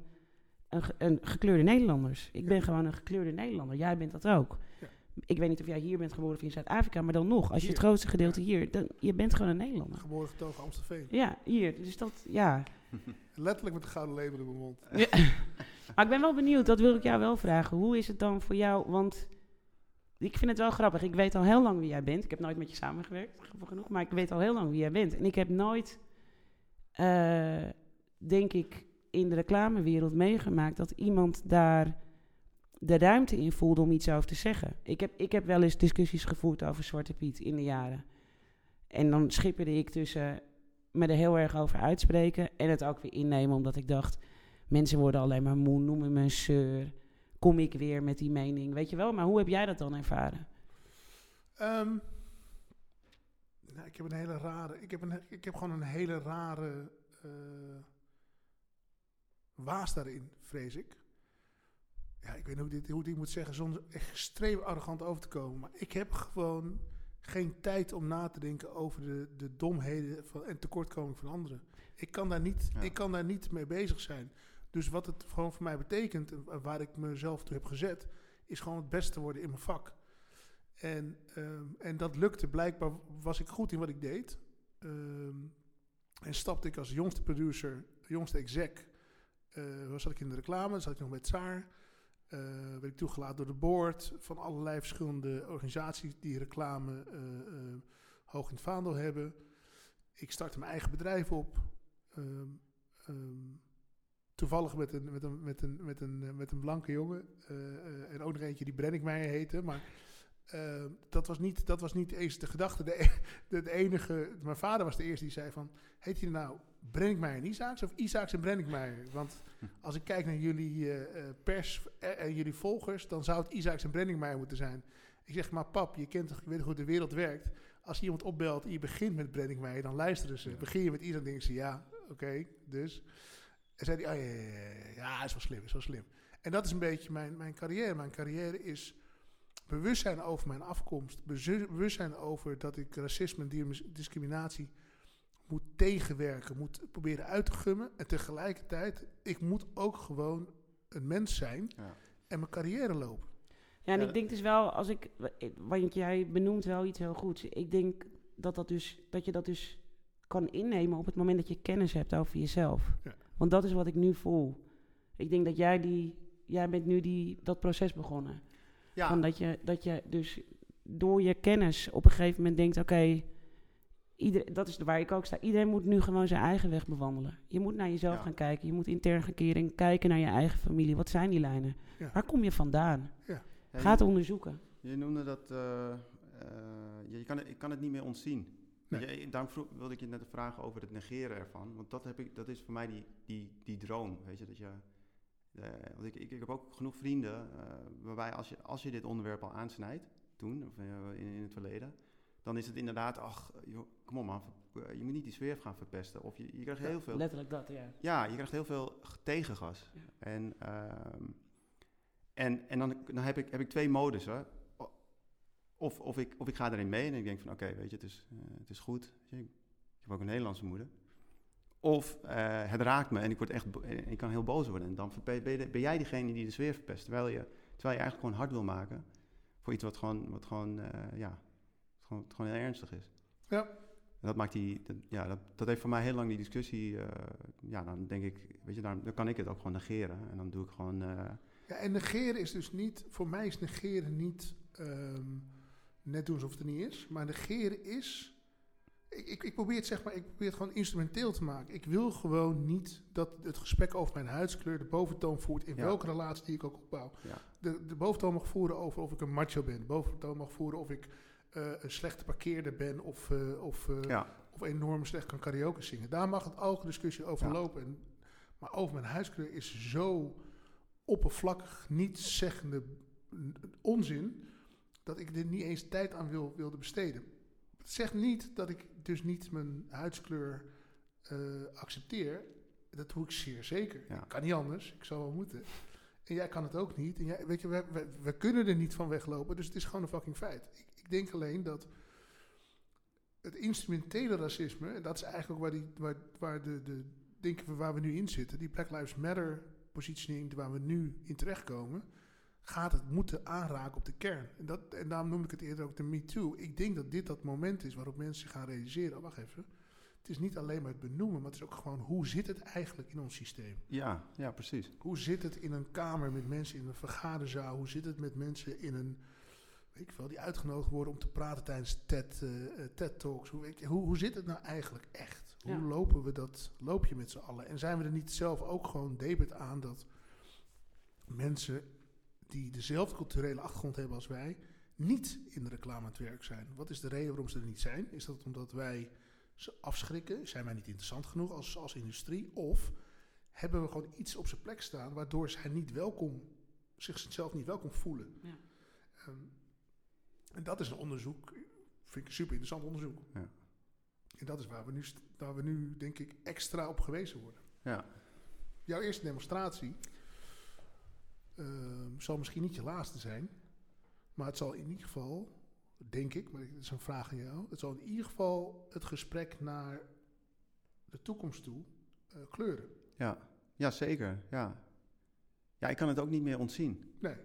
een, een gekleurde Nederlanders. Ik ben gewoon een gekleurde Nederlander. Jij bent dat ook. Ja. Ik weet niet of jij hier bent geboren of in Zuid-Afrika, maar dan nog, als je het grootste gedeelte hier, dan je bent gewoon een Nederlander. Geboren getogen Amstelveen. Ja, hier. Dus dat, ja. Letterlijk met de gouden label in mijn mond. Ja. maar ik ben wel benieuwd, dat wil ik jou wel vragen. Hoe is het dan voor jou? Want ik vind het wel grappig. Ik weet al heel lang wie jij bent. Ik heb nooit met je samengewerkt, genoeg. Maar ik weet al heel lang wie jij bent. En ik heb nooit, uh, denk ik, in de reclamewereld meegemaakt dat iemand daar de ruimte in voelde om iets over te zeggen. Ik heb, ik heb wel eens discussies gevoerd over Zwarte Piet in de jaren. En dan schipperde ik tussen me er heel erg over uitspreken en het ook weer innemen, omdat ik dacht, mensen worden alleen maar moe, noemen me een zeur kom ik weer met die mening. Weet je wel, maar hoe heb jij dat dan ervaren? Ehm, nou, ik heb een hele rare. Ik heb, een, ik heb gewoon een hele rare eh, waas daarin, vrees ik. Ja, ik weet niet hoe, dit, hoe ik dit moet zeggen zonder extreem arrogant over te komen. Maar ik heb gewoon geen tijd om na te denken over de, de domheden van, en tekortkoming van anderen. Ik kan, daar niet, Ja. ik kan daar niet mee bezig zijn. Dus wat het gewoon voor mij betekent, en waar ik mezelf toe heb gezet, is gewoon het beste worden in mijn vak. En, ehm, en dat lukte. Blijkbaar was ik goed in wat ik deed. Ehm, en stapte ik als jongste producer, jongste exec, eh zat ik in de reclame, zat ik nog met Tsaar. Eh werd ik toegelaten door de board van allerlei verschillende organisaties die reclame eh, eh, hoog in het vaandel hebben. Ik startte mijn eigen bedrijf op. Ehm, toevallig met een, met een, met een, met een, eh, met een blanke jongen. eh, eh, en ook nog eentje die Brenninkmeijer heette. Maar dat, was niet, dat was niet eens de gedachte. De, de, de enige, mijn vader was de eerste die zei van... Heet je nou Brenninkmeijer en Isaacs of Isaacs en Brenninkmeijer? Want als ik kijk naar jullie pers en jullie volgers... dan zou het Isaacs en Brenninkmeijer moeten zijn. Ik zeg, maar pap, je, kent je weet hoe de wereld werkt. Als iemand opbelt en je begint met Brenninkmeijer... dan luisteren ze. Ja. Begin je met Isaac, dan denken ze ja, oké, dus... En zei hij, oh ja, ja, ja, ja, ja, is wel slim, is wel slim. En dat is een beetje mijn, mijn carrière. Mijn carrière is bewustzijn over mijn afkomst. Bewustzijn over dat ik racisme en dis- discriminatie moet tegenwerken. Moet proberen uit te gummen. En tegelijkertijd, ik moet ook gewoon een mens zijn Ja. en mijn carrière lopen. Ja, en Ja. ik denk dus wel, als ik, want jij benoemt wel iets heel goeds. Ik denk dat, dat, dus, dat je dat dus kan innemen op het moment dat je kennis hebt over jezelf. Ja. Want dat is wat ik nu voel. Ik denk dat jij die, jij bent nu die, dat proces begonnen. Ja, Van dat, je, dat je dus door je kennis op een gegeven moment denkt, oké, ieder- dat is waar ik ook sta. Iedereen moet nu gewoon zijn eigen weg bewandelen. Je moet naar jezelf Ja. gaan kijken. Je moet intern gaan keren, kijken naar je eigen familie. Wat zijn die lijnen? Ja. Waar kom je vandaan? Ja, Ga het onderzoeken. je noemde dat, eh, eh, je, je kan het, ik kan het niet meer ontzien. Nee. Je, daarom vroeg, wilde ik je net vragen over het negeren ervan. Want dat, heb ik, dat is voor mij die, die, die droom. Weet je, dat je, eh, want ik, ik, ik heb ook genoeg vrienden eh, waarbij als je, als je dit onderwerp al aansnijdt, toen, of eh, in, in het verleden, dan is het inderdaad, ach, joh, kom op man, je moet niet die sfeer gaan verpesten. Of je, je krijgt heel veel Letterlijk dat, ja. ja, je krijgt heel veel tegengas. Ja. En, ehm, en, en dan, dan heb, ik, heb ik twee modussen. Of, of, ik, of ik ga erin mee en ik denk van oké, weet je, het is, eh, het is goed. Je, Ik heb ook een Nederlandse moeder. Of eh, het raakt me en ik, word echt, ik kan heel boos worden. En dan ben, je ben jij degene die de sfeer verpest. Terwijl je, terwijl je eigenlijk gewoon hard wil maken voor iets wat gewoon, wat gewoon, eh, ja, gewoon, wat gewoon heel ernstig is. Ja. En dat maakt die, dat, ja, dat, dat heeft voor mij heel lang die discussie. ja, dan denk ik, weet je, dan, dan kan ik het ook gewoon negeren. En dan doe ik gewoon. Ja, en negeren is dus niet, voor mij is negeren niet ehm, net doen alsof het er niet is. Maar negeren is, ik, ik, ik probeer het zeg maar, ik probeer het gewoon instrumenteel te maken. Ik wil gewoon niet dat het gesprek over mijn huidskleur de boventoon voert in Ja. welke relatie die ik ook opbouw. Ja. De, de boventoon mag voeren over of ik een macho ben. De boventoon mag voeren of ik eh, een slechte parkeerder ben of, eh, of, eh, ja, of enorm slecht kan karaoke zingen. Daar mag het een discussie over lopen. En, maar over mijn huidskleur is zo oppervlakkig, niet zeggende onzin, dat ik er niet eens tijd aan wil, wilde besteden. Het zegt niet dat ik dus niet mijn huidskleur eh, accepteer. Dat doe ik zeer zeker. Ja. Ik kan niet anders, ik zou wel moeten. En jij kan het ook niet. En jij, weet je, we, we, we kunnen er niet van weglopen, dus het is gewoon een fucking feit. Ik, ik denk alleen dat het instrumentele racisme, en dat is eigenlijk waar, die, waar, waar, de, de, denken we, waar we nu in zitten, die Black Lives Matter positioning waar we nu in terechtkomen, gaat het moeten aanraken op de kern. En, dat, en daarom noem ik het eerder ook de Me Too. Ik denk dat dit dat moment is waarop mensen zich gaan realiseren, oh, wacht even, het is niet alleen maar het benoemen, maar het is ook gewoon hoe zit het eigenlijk in ons systeem? ja, ja, precies. Hoe zit het in een kamer met mensen in een vergaderzaal? Hoe zit het met mensen in een, weet ik wel, die uitgenodigd worden om te praten tijdens TED, eh, eh, TED Talks? Hoe, weet je, hoe, hoe zit het nou eigenlijk echt? Hoe Ja. lopen we dat, loop je met z'n allen? En zijn we er niet zelf ook gewoon debet aan dat mensen die dezelfde culturele achtergrond hebben als wij, niet in de reclame aan het werk zijn? Wat is de reden waarom ze er niet zijn? Is dat omdat wij ze afschrikken? Zijn wij niet interessant genoeg als, als industrie? Of hebben we gewoon iets op zijn plek staan waardoor zij niet welkom, zichzelf niet welkom voelen. Ja. Ehm, En dat is een onderzoek, vind ik een super interessant onderzoek. Ja. En dat is waar we, nu, waar we nu, denk ik, extra op gewezen worden. Ja. Jouw eerste demonstratie zal misschien niet je laatste zijn. Maar het zal in ieder geval, denk ik, maar het is een vraag aan jou. Het zal in ieder geval het gesprek naar de toekomst toe eh, kleuren. Ja. ja, zeker. Ja. ja, ik kan het ook niet meer ontzien. Nee.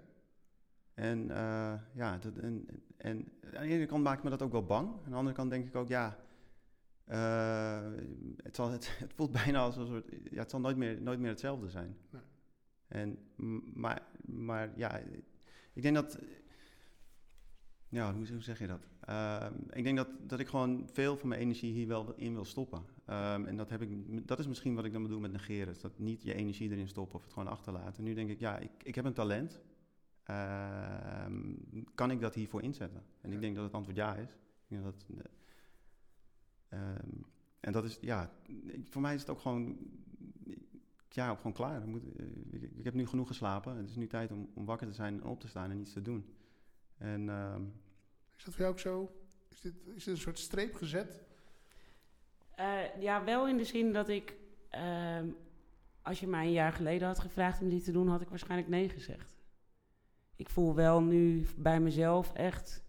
En uh, ja, dat, en, en aan de ene kant maakt me dat ook wel bang. Aan de andere kant denk ik ook, ja, uh, het, zal, het, het, voelt bijna als een soort, ja, het zal nooit meer, nooit meer hetzelfde zijn. Nee. En, maar, maar ja, ik denk dat, ja, hoe, hoe zeg je dat? Uh, ik denk dat, dat ik gewoon veel van mijn energie hier wel in wil stoppen. Um, en dat, heb ik, dat is misschien wat ik dan bedoel met negeren. Dat niet je energie erin stoppen of het gewoon achterlaten. En nu denk ik, ja, ik, ik heb een talent. Uh, kan ik dat hiervoor inzetten? En Ja. ik denk dat het antwoord ja is. Ik denk dat, uh, um, en dat is, ja, voor mij is het ook gewoon, ja, gewoon klaar. Ik, moet, uh, ik, ik, heb nu genoeg geslapen. Het is nu tijd om, om wakker te zijn en op te staan en iets te doen. En, um, Is dat voor jou ook zo? Is dit, is dit een soort streep gezet? Uh, ja, wel in de zin dat ik, uh, als je mij een jaar geleden had gevraagd om dit te doen, had ik waarschijnlijk nee gezegd. Ik voel wel nu bij mezelf echt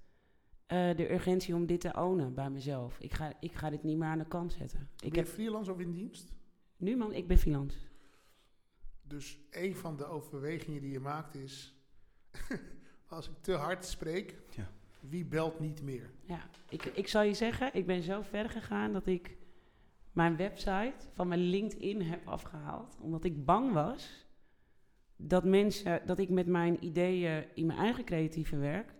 uh, de urgentie om dit te ownen bij mezelf. Ik ga, ik ga dit niet meer aan de kant zetten. Ben Ik je heb, freelance of in dienst? nu man, ik ben freelance. Dus een van de overwegingen die je maakt is... als ik te hard spreek, Ja. wie belt niet meer? Ja, ik, ik zal je zeggen, ik ben zo ver gegaan dat ik mijn website van mijn LinkedIn heb afgehaald. Omdat ik bang was dat mensen, dat ik met mijn ideeën in mijn eigen creatieve werk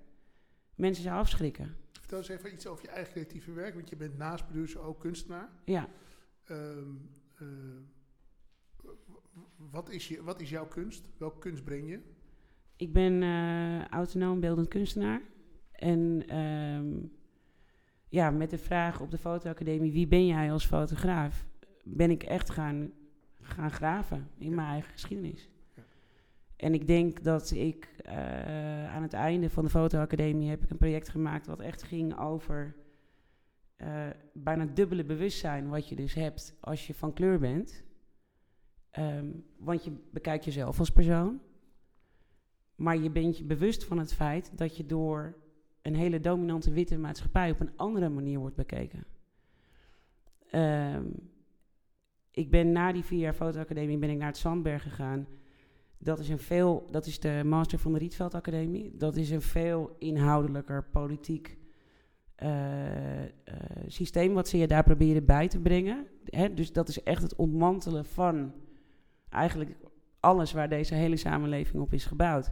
mensen zou afschrikken. Vertel eens even iets over je eigen creatieve werk, want je bent naast producer ook kunstenaar. Ja, Um, uh, wat, is je, wat is jouw kunst? Welke kunst breng je? ik ben uh, autonoom beeldend kunstenaar. En um, ja, met de vraag op de fotoacademie, wie ben jij als fotograaf? Ben ik echt gaan, gaan graven in Ja. mijn eigen geschiedenis. Ja. En ik denk dat ik uh, aan het einde van de fotoacademie heb ik een project gemaakt wat echt ging over uh, bijna dubbele bewustzijn wat je dus hebt als je van kleur bent. Um, want je bekijkt jezelf als persoon. Maar je bent je bewust van het feit dat je door een hele dominante witte maatschappij op een andere manier wordt bekeken. Um, ik ben na die vier jaar fotoacademie ben ik naar het Zandberg gegaan. Dat is, een veel, dat is de master van de Rietveld Academie. Dat is een veel inhoudelijker politiek uh, uh, systeem wat ze je daar proberen bij te brengen. Hè, dus dat is echt het ontmantelen van eigenlijk alles waar deze hele samenleving op is gebouwd.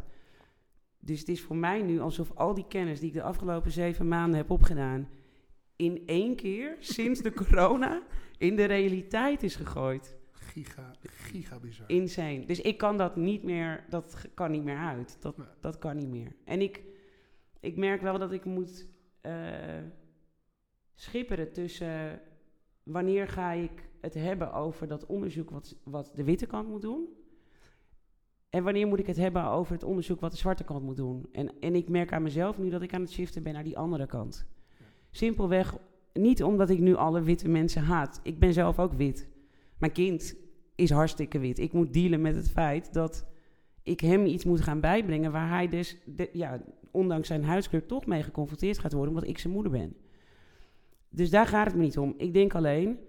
Dus het is voor mij nu alsof al die kennis die ik de afgelopen zeven maanden heb opgedaan, in één keer sinds de corona in de realiteit is gegooid. Giga, giga bizar. Insane. Dus ik kan dat niet meer, dat kan niet meer uit. Dat, Nee. dat kan niet meer. En ik, ik merk wel dat ik moet uh, schipperen tussen wanneer ga ik het hebben over dat onderzoek wat, wat de witte kant moet doen. En wanneer moet ik het hebben over het onderzoek wat de zwarte kant moet doen? En, en ik merk aan mezelf nu dat ik aan het shiften ben naar die andere kant. Simpelweg niet omdat ik nu alle witte mensen haat. Ik ben zelf ook wit. Mijn kind is hartstikke wit. Ik moet dealen met het feit dat ik hem iets moet gaan bijbrengen waar hij dus, ja, ondanks zijn huidskleur, toch mee geconfronteerd gaat worden, omdat ik zijn moeder ben. Dus daar gaat het me niet om. Ik denk alleen,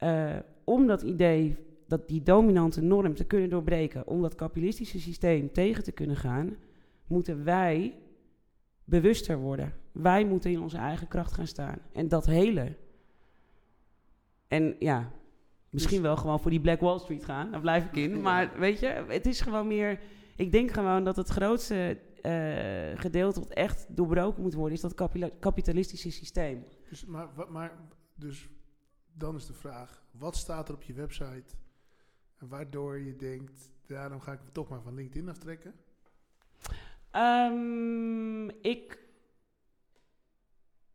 uh, om dat idee, dat die dominante norm te kunnen doorbreken, om dat kapitalistische systeem tegen te kunnen gaan, moeten wij bewuster worden. Wij moeten in onze eigen kracht gaan staan. En dat hele. En ja, misschien wel gewoon voor die Black Wall Street gaan. Daar blijf ik in. Maar weet je, het is gewoon meer. Ik denk gewoon dat het grootste uh, gedeelte wat echt doorbroken moet worden, is dat kapitalistische systeem. Dus, maar, maar, dus dan is de vraag: wat staat er op je website waardoor je denkt, daarom ga ik me toch maar van LinkedIn aftrekken? Um, ik.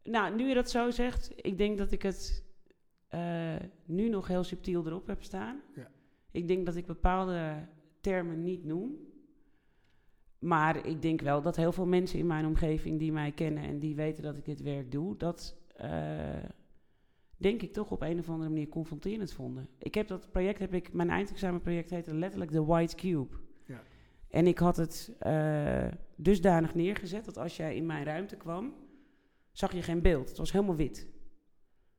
Nou, nu je dat zo zegt, ik denk dat ik het uh, nu nog heel subtiel erop heb staan. Ja. Ik denk dat ik bepaalde termen niet noem. maar ik denk wel dat heel veel mensen in mijn omgeving die mij kennen en die weten dat ik dit werk doe, dat eh, denk ik toch op een of andere manier confronterend vonden. Ik heb dat project, heb ik, mijn eindexamenproject heette letterlijk de White Cube. Ja. En ik had het eh, dusdanig neergezet dat als jij in mijn ruimte kwam, zag je geen beeld. Het was helemaal wit.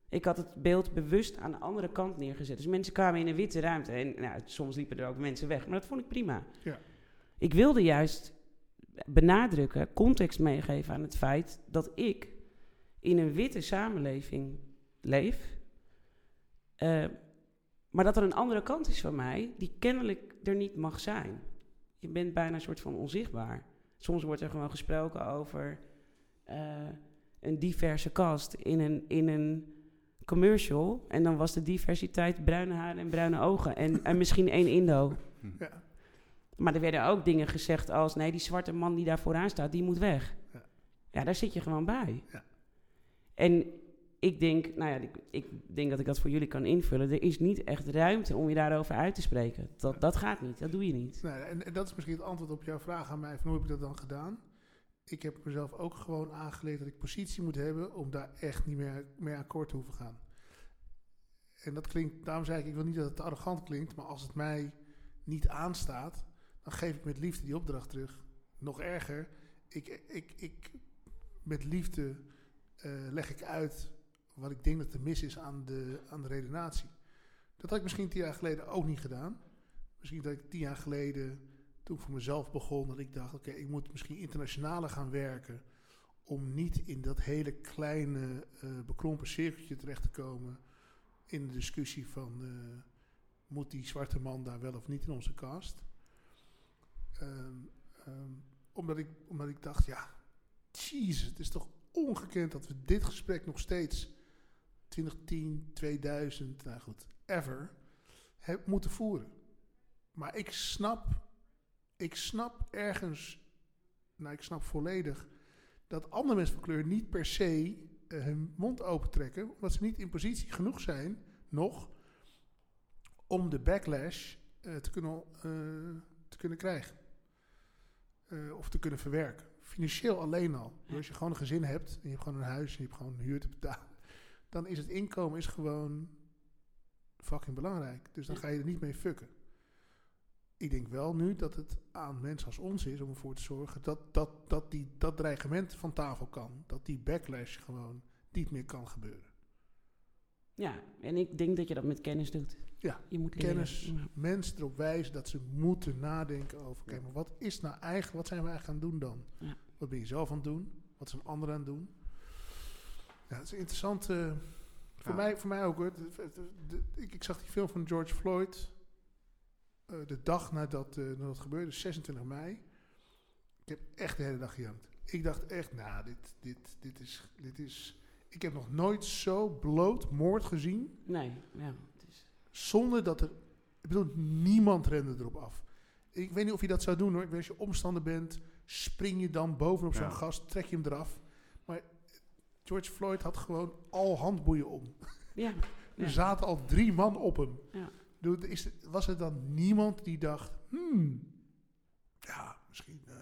Ik had het beeld bewust aan de andere kant neergezet. Dus mensen kwamen in een witte ruimte. En nou, soms liepen er ook mensen weg. Maar dat vond ik prima. Ja. Ik wilde juist benadrukken, context meegeven aan het feit dat ik in een witte samenleving leef. eh, maar dat er een andere kant is van mij die kennelijk er niet mag zijn. Je bent bijna een soort van onzichtbaar. Soms wordt er gewoon gesproken over eh, een diverse cast in een, in een commercial. En dan was de diversiteit bruine haren en bruine ogen. En, en misschien één Indo. Ja. Maar er werden ook dingen gezegd als... nee, die zwarte man die daar vooraan staat, die moet weg. Ja. Ja, daar zit je gewoon bij. Ja. En ik denk, nou ja, ik, ik denk dat ik dat voor jullie kan invullen. Er is niet echt ruimte om je daarover uit te spreken. Dat, dat gaat niet, dat doe je niet. Nee, en, dat is misschien het antwoord op jouw vraag aan mij. Van hoe heb ik dat dan gedaan? Ik heb mezelf ook gewoon aangeleerd dat ik positie moet hebben om daar echt niet meer mee akkoord te hoeven gaan. En dat klinkt, daarom zei ik, ik wil niet dat het arrogant klinkt, maar als het mij niet aanstaat, dan geef ik met liefde die opdracht terug. Nog erger, ik, ik, ik, met liefde eh, leg ik uit wat ik denk dat er mis is aan de, aan de redenatie. Dat had ik misschien tien jaar geleden ook niet gedaan. Misschien dat ik tien jaar geleden, toen ik voor mezelf begon, dat ik dacht: oké, ik moet misschien internationaler gaan werken. Om niet in dat hele kleine, eh, bekrompen cirkeltje terecht te komen. In de discussie van: eh, moet die zwarte man daar wel of niet in onze cast? Ehm, ehm, omdat, ik, omdat ik dacht: ja, jezus, het is toch ongekend dat we dit gesprek nog steeds 2010, 2000, nou goed, ever, heb moeten voeren. Maar ik snap, ik snap ergens, nou ik snap volledig, dat andere mensen van kleur niet per se eh, hun mond opentrekken, omdat ze niet in positie genoeg zijn, nog, om de backlash eh, te, kunnen, eh, te kunnen krijgen. Of te kunnen verwerken. Financieel alleen al. Dus als je gewoon een gezin hebt, en je hebt gewoon een huis, en je hebt gewoon een huur te betalen, dan is het inkomen is gewoon fucking belangrijk. Dus dan ga je er niet mee fucken. Ik denk wel nu dat het aan mensen als ons is om ervoor te zorgen dat, dat, dat die, dat dreigement van tafel kan. Dat die backlash gewoon niet meer kan gebeuren. Ja, en ik denk dat je dat met kennis doet. Ja, je moet leren. Kennis, Ja. mensen erop wijzen dat ze moeten nadenken over... oké, maar wat is nou eigenlijk, wat zijn we eigenlijk aan het doen dan? Ja. Wat ben je zelf aan het doen? Wat zijn anderen aan het doen? Ja, het is interessant. eh, voor, Ja. mij, voor mij ook hoor. Ik, ik zag die film van George Floyd. eh, de dag nadat, eh, nadat het gebeurde, 26 mei. Ik heb echt de hele dag gejankt. Ik dacht echt, nou, dit, dit, dit, is, dit is... Ik heb nog nooit zo bloot moord gezien. Nee, ja. Het is, Zonder dat er... Ik bedoel, niemand rende erop af. Ik weet niet of je dat zou doen hoor. Ik weet, Als je omstander bent, spring je dan bovenop zo'n gast, trek je hem eraf. George Floyd had gewoon al handboeien om. ja, Er zaten al drie man op hem. Ja. Is, was er dan niemand die dacht... Hmm, ja, misschien, eh,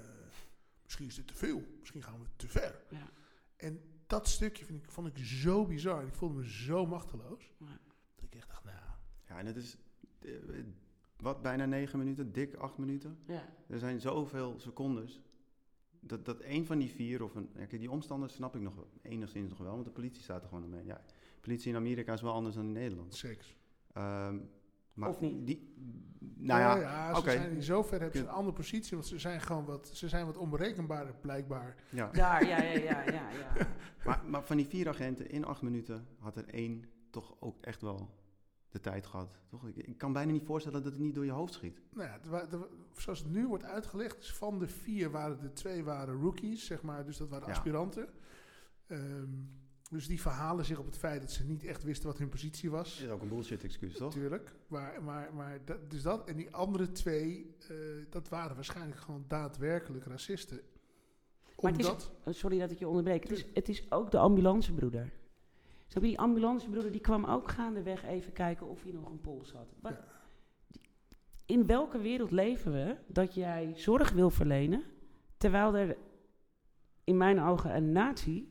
misschien is dit te veel. Misschien gaan we te ver. ja. En dat stukje vind ik, vond ik zo bizar. Ik voelde me zo machteloos. Ja. Dat ik echt dacht, nou... Ja, en het is, eh, wat, bijna negen minuten, dik acht minuten. ja. Er zijn zoveel secondes. Dat, dat één van die vier, of een, ja, kijk, die omstanders snap ik nog wel, enigszins nog wel, want de politie staat er gewoon omheen. Ja, politie in Amerika is wel anders dan in Nederland. Zeker. Ehm, maar Of niet? Die, nou ja, ja, ze oké. zijn in zoverre hebben ze een andere positie, want ze zijn gewoon wat, ze zijn wat onberekenbaarder blijkbaar. ja. Daar, ja, ja, ja, ja, ja. Maar, maar van die vier agenten in acht minuten had er één toch ook echt wel de tijd gehad. Toch? Ik, ik kan bijna niet voorstellen dat het niet door je hoofd schiet. Nou ja, zoals het nu wordt uitgelegd, is van de vier waren de twee waren rookies, zeg maar, dus dat waren Ja. aspiranten. Ehm, dus die verhalen zich op het feit dat ze niet echt wisten wat hun positie was. Dat is ook een bullshit excuus, toch? Natuurlijk. Maar, maar, maar dat, dus dat. En die andere twee, eh, dat waren waarschijnlijk gewoon daadwerkelijk racisten. Maar het is- Omdat, Sorry dat ik je onderbreek. Het is, het is ook de ambulancebroeder. Je, die ambulancebroeder die kwam ook gaandeweg even kijken of hij nog een pols had. Wat, Ja. In welke wereld leven we dat jij zorg wil verlenen Terwijl er in mijn ogen een nazi,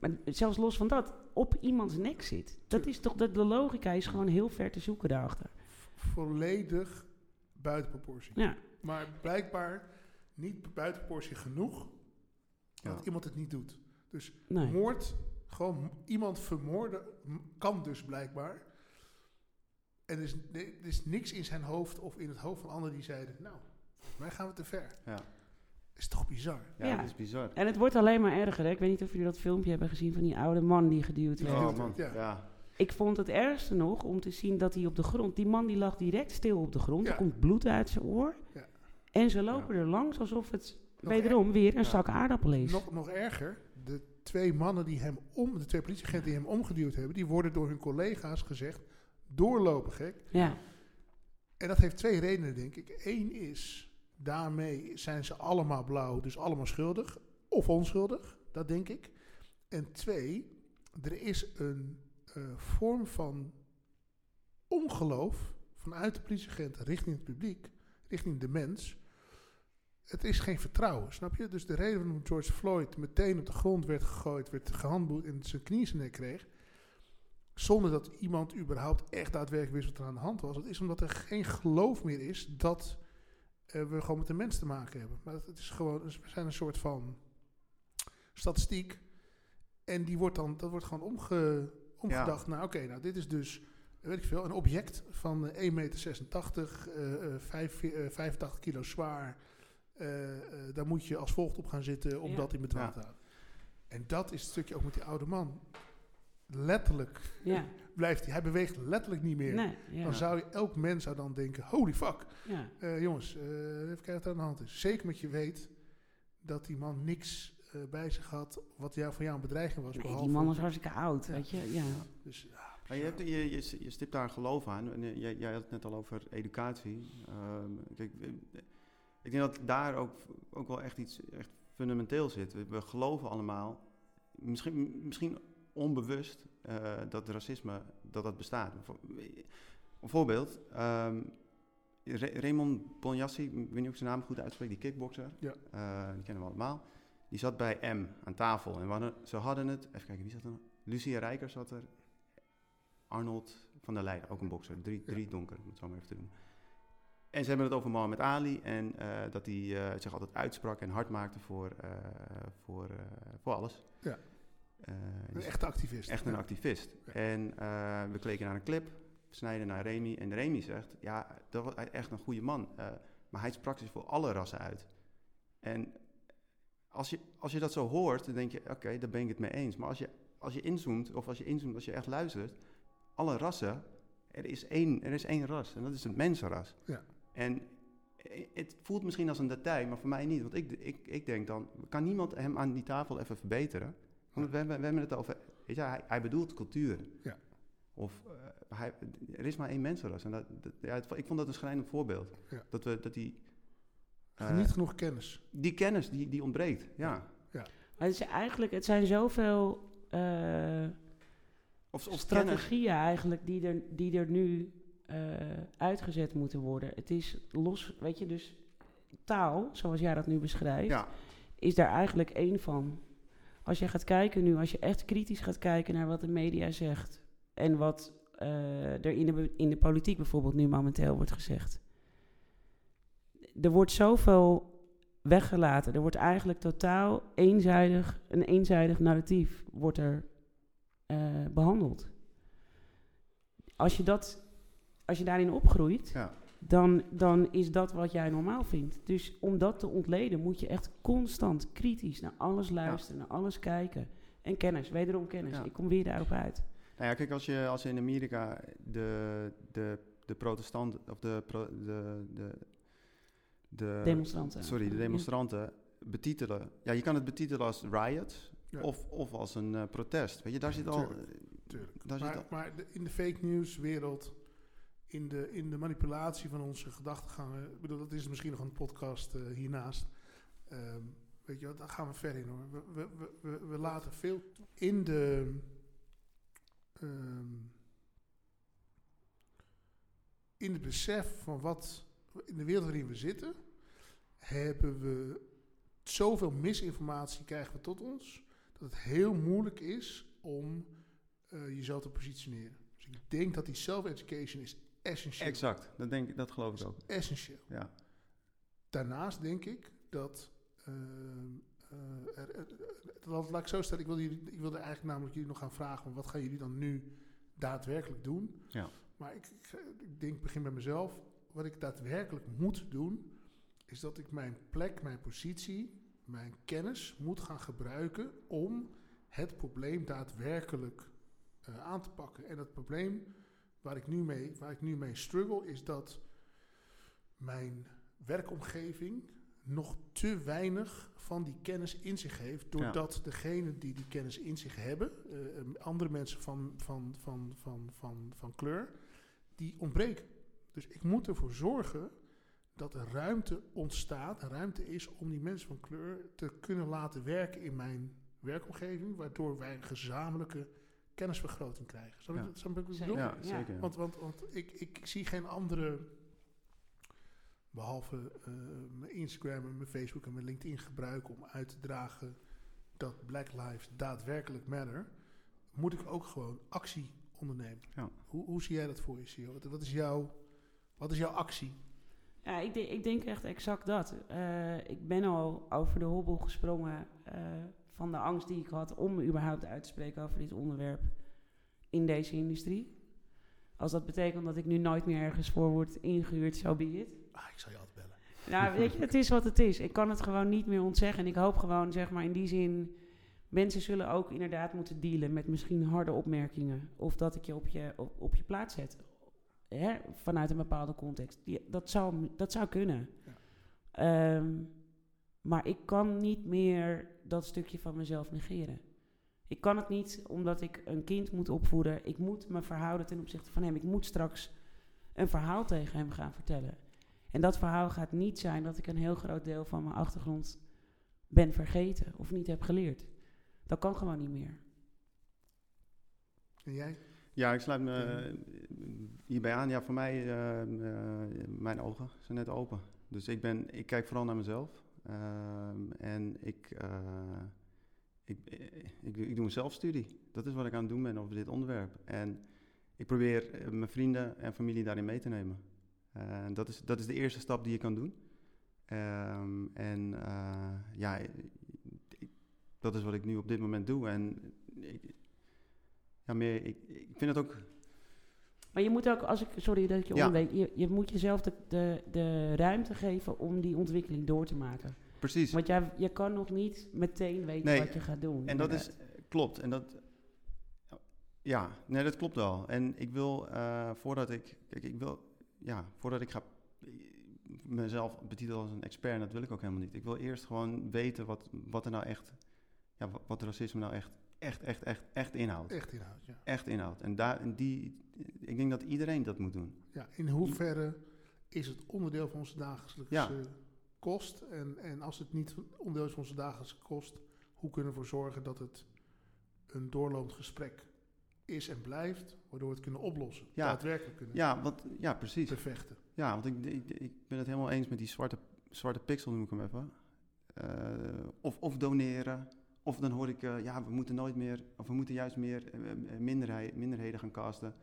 maar zelfs los van dat, op iemands nek zit. Dat is toch, de, de logica is gewoon heel ver te zoeken daarachter. Volledig buiten proportie. Ja, Maar blijkbaar niet buiten proportie genoeg dat Ja. iemand het niet doet. Dus nee. moord, gewoon iemand vermoorden, kan dus blijkbaar. En er is, er is niks in zijn hoofd of in het hoofd van anderen die zeiden... Nou, volgens mij gaan we te ver. Ja, Is toch bizar? ja, Ja. dat is bizar. En het wordt alleen maar erger. Hè? Ik weet niet of jullie dat filmpje hebben gezien van die oude man die geduwd werd. Ja. Oh man, Ja. ja. Ik vond het ergste nog om te zien dat hij op de grond... Die man die lag direct stil op de grond. Ja. Er komt bloed uit zijn oor. Ja. En ze lopen er langs alsof het Nog wederom weer een Ja. zak aardappelen is. Nog, nog erger, de twee mannen die hem om, de twee politieagenten die hem omgeduwd hebben, die worden door hun collega's gezegd doorlopen gek. Ja, En dat heeft twee redenen, denk ik. Eén is, daarmee zijn ze allemaal blauw, dus allemaal schuldig. Of onschuldig, dat denk ik. En twee, er is een eh, vorm van ongeloof vanuit de politieagenten richting het publiek, richting de mens. Het is geen vertrouwen, snap je? Dus de reden waarom George Floyd meteen op de grond werd gegooid, werd gehandboeid en zijn knie in zijn nek kreeg, zonder dat iemand überhaupt echt daadwerkelijk wist wat er aan de hand was. Dat is omdat er geen geloof meer is dat eh, we gewoon met een mens te maken hebben. Maar het is gewoon, we zijn een soort van statistiek. En die wordt dan, dat wordt gewoon omge, omgedacht. Nou, oké, nou, dit is dus, weet ik veel, een object van eh, 1,86 meter, eh, eh, vijf- eh, 85 kilo zwaar. Eh, eh, daar moet je als volgt op gaan zitten om Ja. dat in bedwang Ja. te houden. En dat is het stukje ook met die oude man. Letterlijk ja. blijft hij. Hij beweegt letterlijk niet meer. Nee, ja. Dan zou je, elk mens zou dan denken, holy fuck. ja. Eh, jongens, eh, even kijken wat er aan de hand is. Zeker met je weet dat die man niks bij zich had wat jou, voor jou een bedreiging was. Nee, behalve, die man was hartstikke oud, Ja. weet je. Ja. Dus, ja, Maar je, hebt, je, je, je stipt daar een geloof aan. En, Jij, jij had het net al over educatie. Ehm, kijk, ik denk dat daar ook, ook wel echt iets echt fundamenteel zit. We, we geloven allemaal, misschien, misschien onbewust, eh, dat racisme dat dat bestaat. Een voorbeeld. ehm, Raymond Ponjassi, ik weet niet of ik zijn naam goed uitspreek, die kickboxer. Ja. Eh, die kennen we allemaal. Die zat bij M aan tafel. En hadden, ze hadden het, even kijken, wie zat er nog? Lucia Rijker zat er. Arnold van der Leijden, ook een bokser. Drie, Ja. drie donker, om het zo maar even te doen. En ze hebben het over Mohammed Ali en eh, dat hij eh, zich altijd uitsprak en hard maakte voor, eh, voor, voor alles. Ja. Een dus echte activist. echt een Ja. activist. Ja. En we kleken naar een clip, snijden naar Remy. En Remy zegt, ja, dat was echt een goede man. maar hij sprak zich voor alle rassen uit. En als je, als je dat zo hoort, dan denk je, oké, daar ben ik het mee eens. Maar als je, als je inzoomt, of als je inzoomt, als je echt luistert, alle rassen, er is één, er is één ras. En dat is het mensenras. Ja. En het voelt misschien als een detail, maar voor mij niet. Want ik, ik, ik denk dan, kan niemand hem aan die tafel even verbeteren? Want we, hebben- we hebben het over, weet je, hij, hij bedoelt cultuur. Ja. Of eh, hij, er is maar één mensenras. En dat, dat- ja, het- ik vond dat een schrijnend voorbeeld. Ja. Dat, we, dat die, eh, Niet genoeg kennis. die kennis, die, die ontbreekt. Ja. Maar het, is eigenlijk, het zijn zoveel eh, Of, of kennis. strategieën eigenlijk die er, die er nu uitgezet moeten worden. Het is los, weet je, dus taal, zoals jij dat nu beschrijft, Ja, is daar eigenlijk één van. Als je gaat kijken nu, als je echt kritisch gaat kijken naar wat de media zegt en wat eh, er in de, in de politiek bijvoorbeeld nu momenteel wordt gezegd. Er wordt zoveel weggelaten. Er wordt eigenlijk totaal eenzijdig, een eenzijdig narratief wordt er eh, behandeld. Als je, dat, als je daarin opgroeit, ja. dan, dan is dat wat jij normaal vindt. Dus om dat te ontleden moet je echt constant kritisch naar alles luisteren, naar alles kijken. En kennis, wederom kennis. Ja. Ik kom weer daarop uit. Nou ja, kijk, als je als in Amerika de, de, de protestanten, of de, pro- de, de, de Demonstranten. sorry, de demonstranten betitelen. Ja, je kan het betitelen als riot Ja. of, of als een eh, protest. Weet je, daar zit al... Tuurlijk, Tuurlijk. Daar zit Maar, al maar in de fake news wereld, in de, in de manipulatie van onze gedachtegangen, ik bedoel, dat is misschien nog een podcast eh, hiernaast. Ehm, weet je wat, daar gaan we ver in hoor. We, we, we, we, laten veel in de. ehm, in het besef van wat in de wereld waarin we zitten, hebben we zoveel misinformatie krijgen we tot ons, dat het heel moeilijk is om eh, jezelf te positioneren. Dus ik denk dat die self-education is essentieel. Exact, dat, denk, ik- dat geloof ik ook. Essentieel. Ja. Daarnaast denk ik dat. ehm, eh, er, er- laat, laat ik zo stellen, ik wilde, jullie, ik wilde eigenlijk namelijk jullie nog gaan vragen: wat gaan jullie dan nu daadwerkelijk doen? Ja. Maar ik, ik, denk, ik begin bij mezelf. Wat ik daadwerkelijk moet doen, is dat ik mijn plek, mijn positie, mijn kennis moet gaan gebruiken om het probleem daadwerkelijk eh, aan te pakken. En dat probleem waar ik nu mee, waar ik nu mee struggle, is dat mijn werkomgeving nog te weinig van die kennis in zich heeft. Doordat degenen die die kennis in zich hebben, eh, eh, andere mensen van, van, van, van, van, van kleur, die ontbreken. Dus ik moet ervoor zorgen dat er ruimte ontstaat, ruimte is om die mensen van kleur te kunnen laten werken in mijn werkomgeving, waardoor wij een gezamenlijke kennisvergroting krijgen. Ja. wat ik Zeker. bedoel? Ja, Ja. zeker. ja. Want, want, want ik, ik zie geen andere, behalve eh, mijn Instagram en mijn Facebook en mijn LinkedIn gebruiken om uit te dragen dat Black Lives daadwerkelijk matter, moet ik ook gewoon actie ondernemen. Ja. Hoe, hoe zie jij dat voor je, Sio? Wat, wat, is jouw, wat is jouw actie? Ja, ik, denk- ik denk echt exact dat. Eh, ik ben al over de hobbel gesprongen eh, van de angst die ik had om überhaupt uit te spreken over dit onderwerp in deze industrie. Als dat betekent dat ik nu nooit meer ergens voor word ingehuurd, zo be it. Ah, ik zal je altijd bellen. Nou, weet je, het is wat het is. Ik kan het gewoon niet meer ontzeggen. En ik hoop gewoon, zeg maar, in die zin... Mensen zullen ook inderdaad moeten dealen met misschien harde opmerkingen. Of dat ik je op je, op, op je plaats zet. Hè? Vanuit een bepaalde context. Die, dat, zou, dat zou kunnen. Ja. Ehm, maar ik kan niet meer dat stukje van mezelf negeren. Ik kan het niet omdat ik een kind moet opvoeden. Ik moet me verhouden ten opzichte van hem. Ik moet straks een verhaal tegen hem gaan vertellen. En dat verhaal gaat niet zijn dat ik een heel groot deel van mijn achtergrond ben vergeten of niet heb geleerd. Dat kan gewoon niet meer. En jij? Ja, ik sluit me eh, hierbij aan. Ja, voor mij, eh, mijn ogen zijn net open. Dus ik, ben, ik kijk vooral naar mezelf. Ehm, en ik, eh, ik, eh, ik, ik doe een zelfstudie. Dat is wat ik aan het doen ben over dit onderwerp. En ik probeer eh, mijn vrienden en familie daarin mee te nemen. Eh, dat, is, dat is de eerste stap die je kan doen. Ehm, en ja, dat is wat ik nu op dit moment doe. En ik, ja, meer, ik, ik vind het ook Maar je moet ook, als ik, sorry dat ik je Ja. onderbreek, je, je moet jezelf de, de, de ruimte geven om die ontwikkeling door te maken. precies. Want jij, je kan nog niet meteen weten Nee, wat je gaat doen. En dat is, klopt. En dat, ja, nee, dat klopt wel. En ik wil, eh, voordat ik, kijk, ik wil, ja, voordat ik ga mezelf betitelen als een expert, en dat wil ik ook helemaal niet. Ik wil eerst gewoon weten wat, wat er nou echt, ja, wat racisme nou echt, echt, echt, echt, echt inhoudt. Echt inhoud, ja. Echt inhoudt. En daar, en die, ik denk dat iedereen dat moet doen. ja. In hoeverre is het onderdeel van onze dagelijkse Ja. kost? En, en als het niet onderdeel is van onze dagelijkse kost, hoe kunnen we ervoor zorgen dat het een doorlopend gesprek is en blijft, waardoor we het kunnen oplossen? Ja. Daadwerkelijk kunnen Ja, want, ja precies. bevechten. Ja, want ik, ik, ik ben het helemaal eens met die zwarte, zwarte pixel, noem ik hem even. Eh, of, of doneren. Of dan hoor ik, eh, ja, we moeten nooit meer, of we moeten juist meer eh, eh, minderheid, minderheden gaan casten.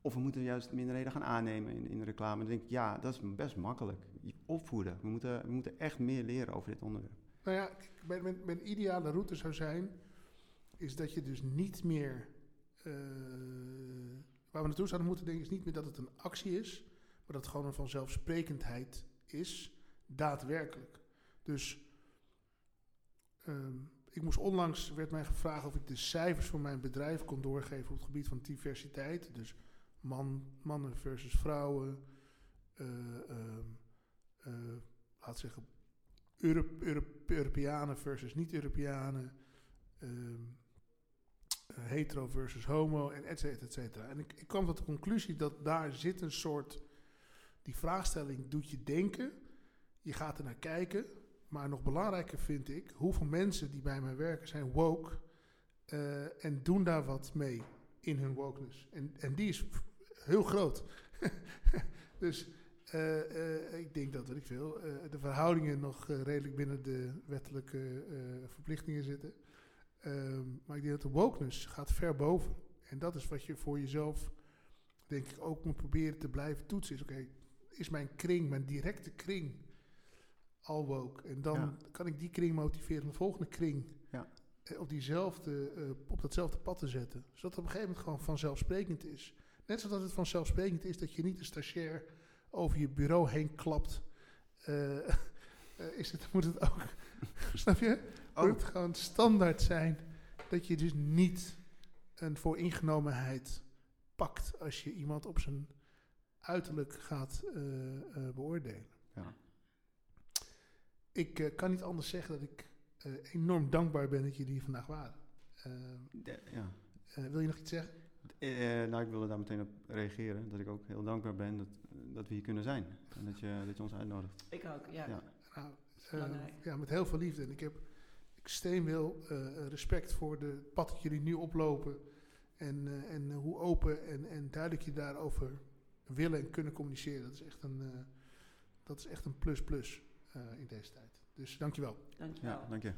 Of we moeten juist minderheden gaan aannemen in, in reclame. Dan denk ik, ja, dat is best makkelijk. Opvoeden. We moeten, we moeten echt meer leren over dit onderwerp. Nou ja, mijn, mijn, ideale route zou zijn, is dat je dus niet meer, waar we naartoe zouden moeten denken, is niet meer dat het een actie is, maar dat het gewoon een vanzelfsprekendheid is, daadwerkelijk. Dus ehm, ik moest onlangs, werd mij gevraagd of ik de cijfers van mijn bedrijf kon doorgeven op het gebied van diversiteit. Dus man, mannen versus vrouwen, eh, ehm, eh, laat zeggen Euro- Euro- Europeanen versus niet-Europeanen, ehm, eh, hetero versus homo, en et cetera, et cetera. En ik, ik kwam tot de conclusie dat daar zit een soort, die vraagstelling doet je denken, je gaat er naar kijken, maar nog belangrijker vind ik, hoeveel mensen die bij mij werken zijn woke eh, en doen daar wat mee in hun wokeness. En, en die is heel groot. dus Eh, eh, ik denk dat, weet ik veel, de verhoudingen nog redelijk binnen de wettelijke verplichtingen zitten. Ehm, maar ik denk dat de wokeness gaat ver boven. En dat is wat je voor jezelf, denk ik, ook moet proberen te blijven toetsen. Oké, is mijn kring, mijn directe kring, al woke? En dan Ja. kan ik die kring motiveren om de volgende kring Ja. eh, op, diezelfde, eh, op datzelfde pad te zetten. Zodat het op een gegeven moment gewoon vanzelfsprekend is. Net zoals het vanzelfsprekend is dat je niet een stagiair over je bureau heen klapt. eh, is het, moet het ook, snap je? Moet Oh, het gewoon standaard zijn dat je dus niet een vooringenomenheid pakt als je iemand op zijn uiterlijk gaat beoordelen. ja. Ik eh, kan niet anders zeggen dat ik eh, enorm dankbaar ben dat jullie hier vandaag waren. Eh, De- ja. eh, wil je nog iets zeggen? Eh, nou, ik wilde daar meteen op reageren. Dat ik ook heel dankbaar ben dat, dat we hier kunnen zijn. En dat je, dat je ons uitnodigt. Ik ook, ja. Ja. Nou, ja, met heel veel liefde. En ik heb extreem veel eh, respect voor de pad dat jullie nu oplopen. En, eh, en hoe open en, en duidelijk je daarover willen en kunnen communiceren. Dat is echt een, eh, dat is echt een plus plus in deze tijd. Dus dankjewel. Dankjewel. Ja, dank je.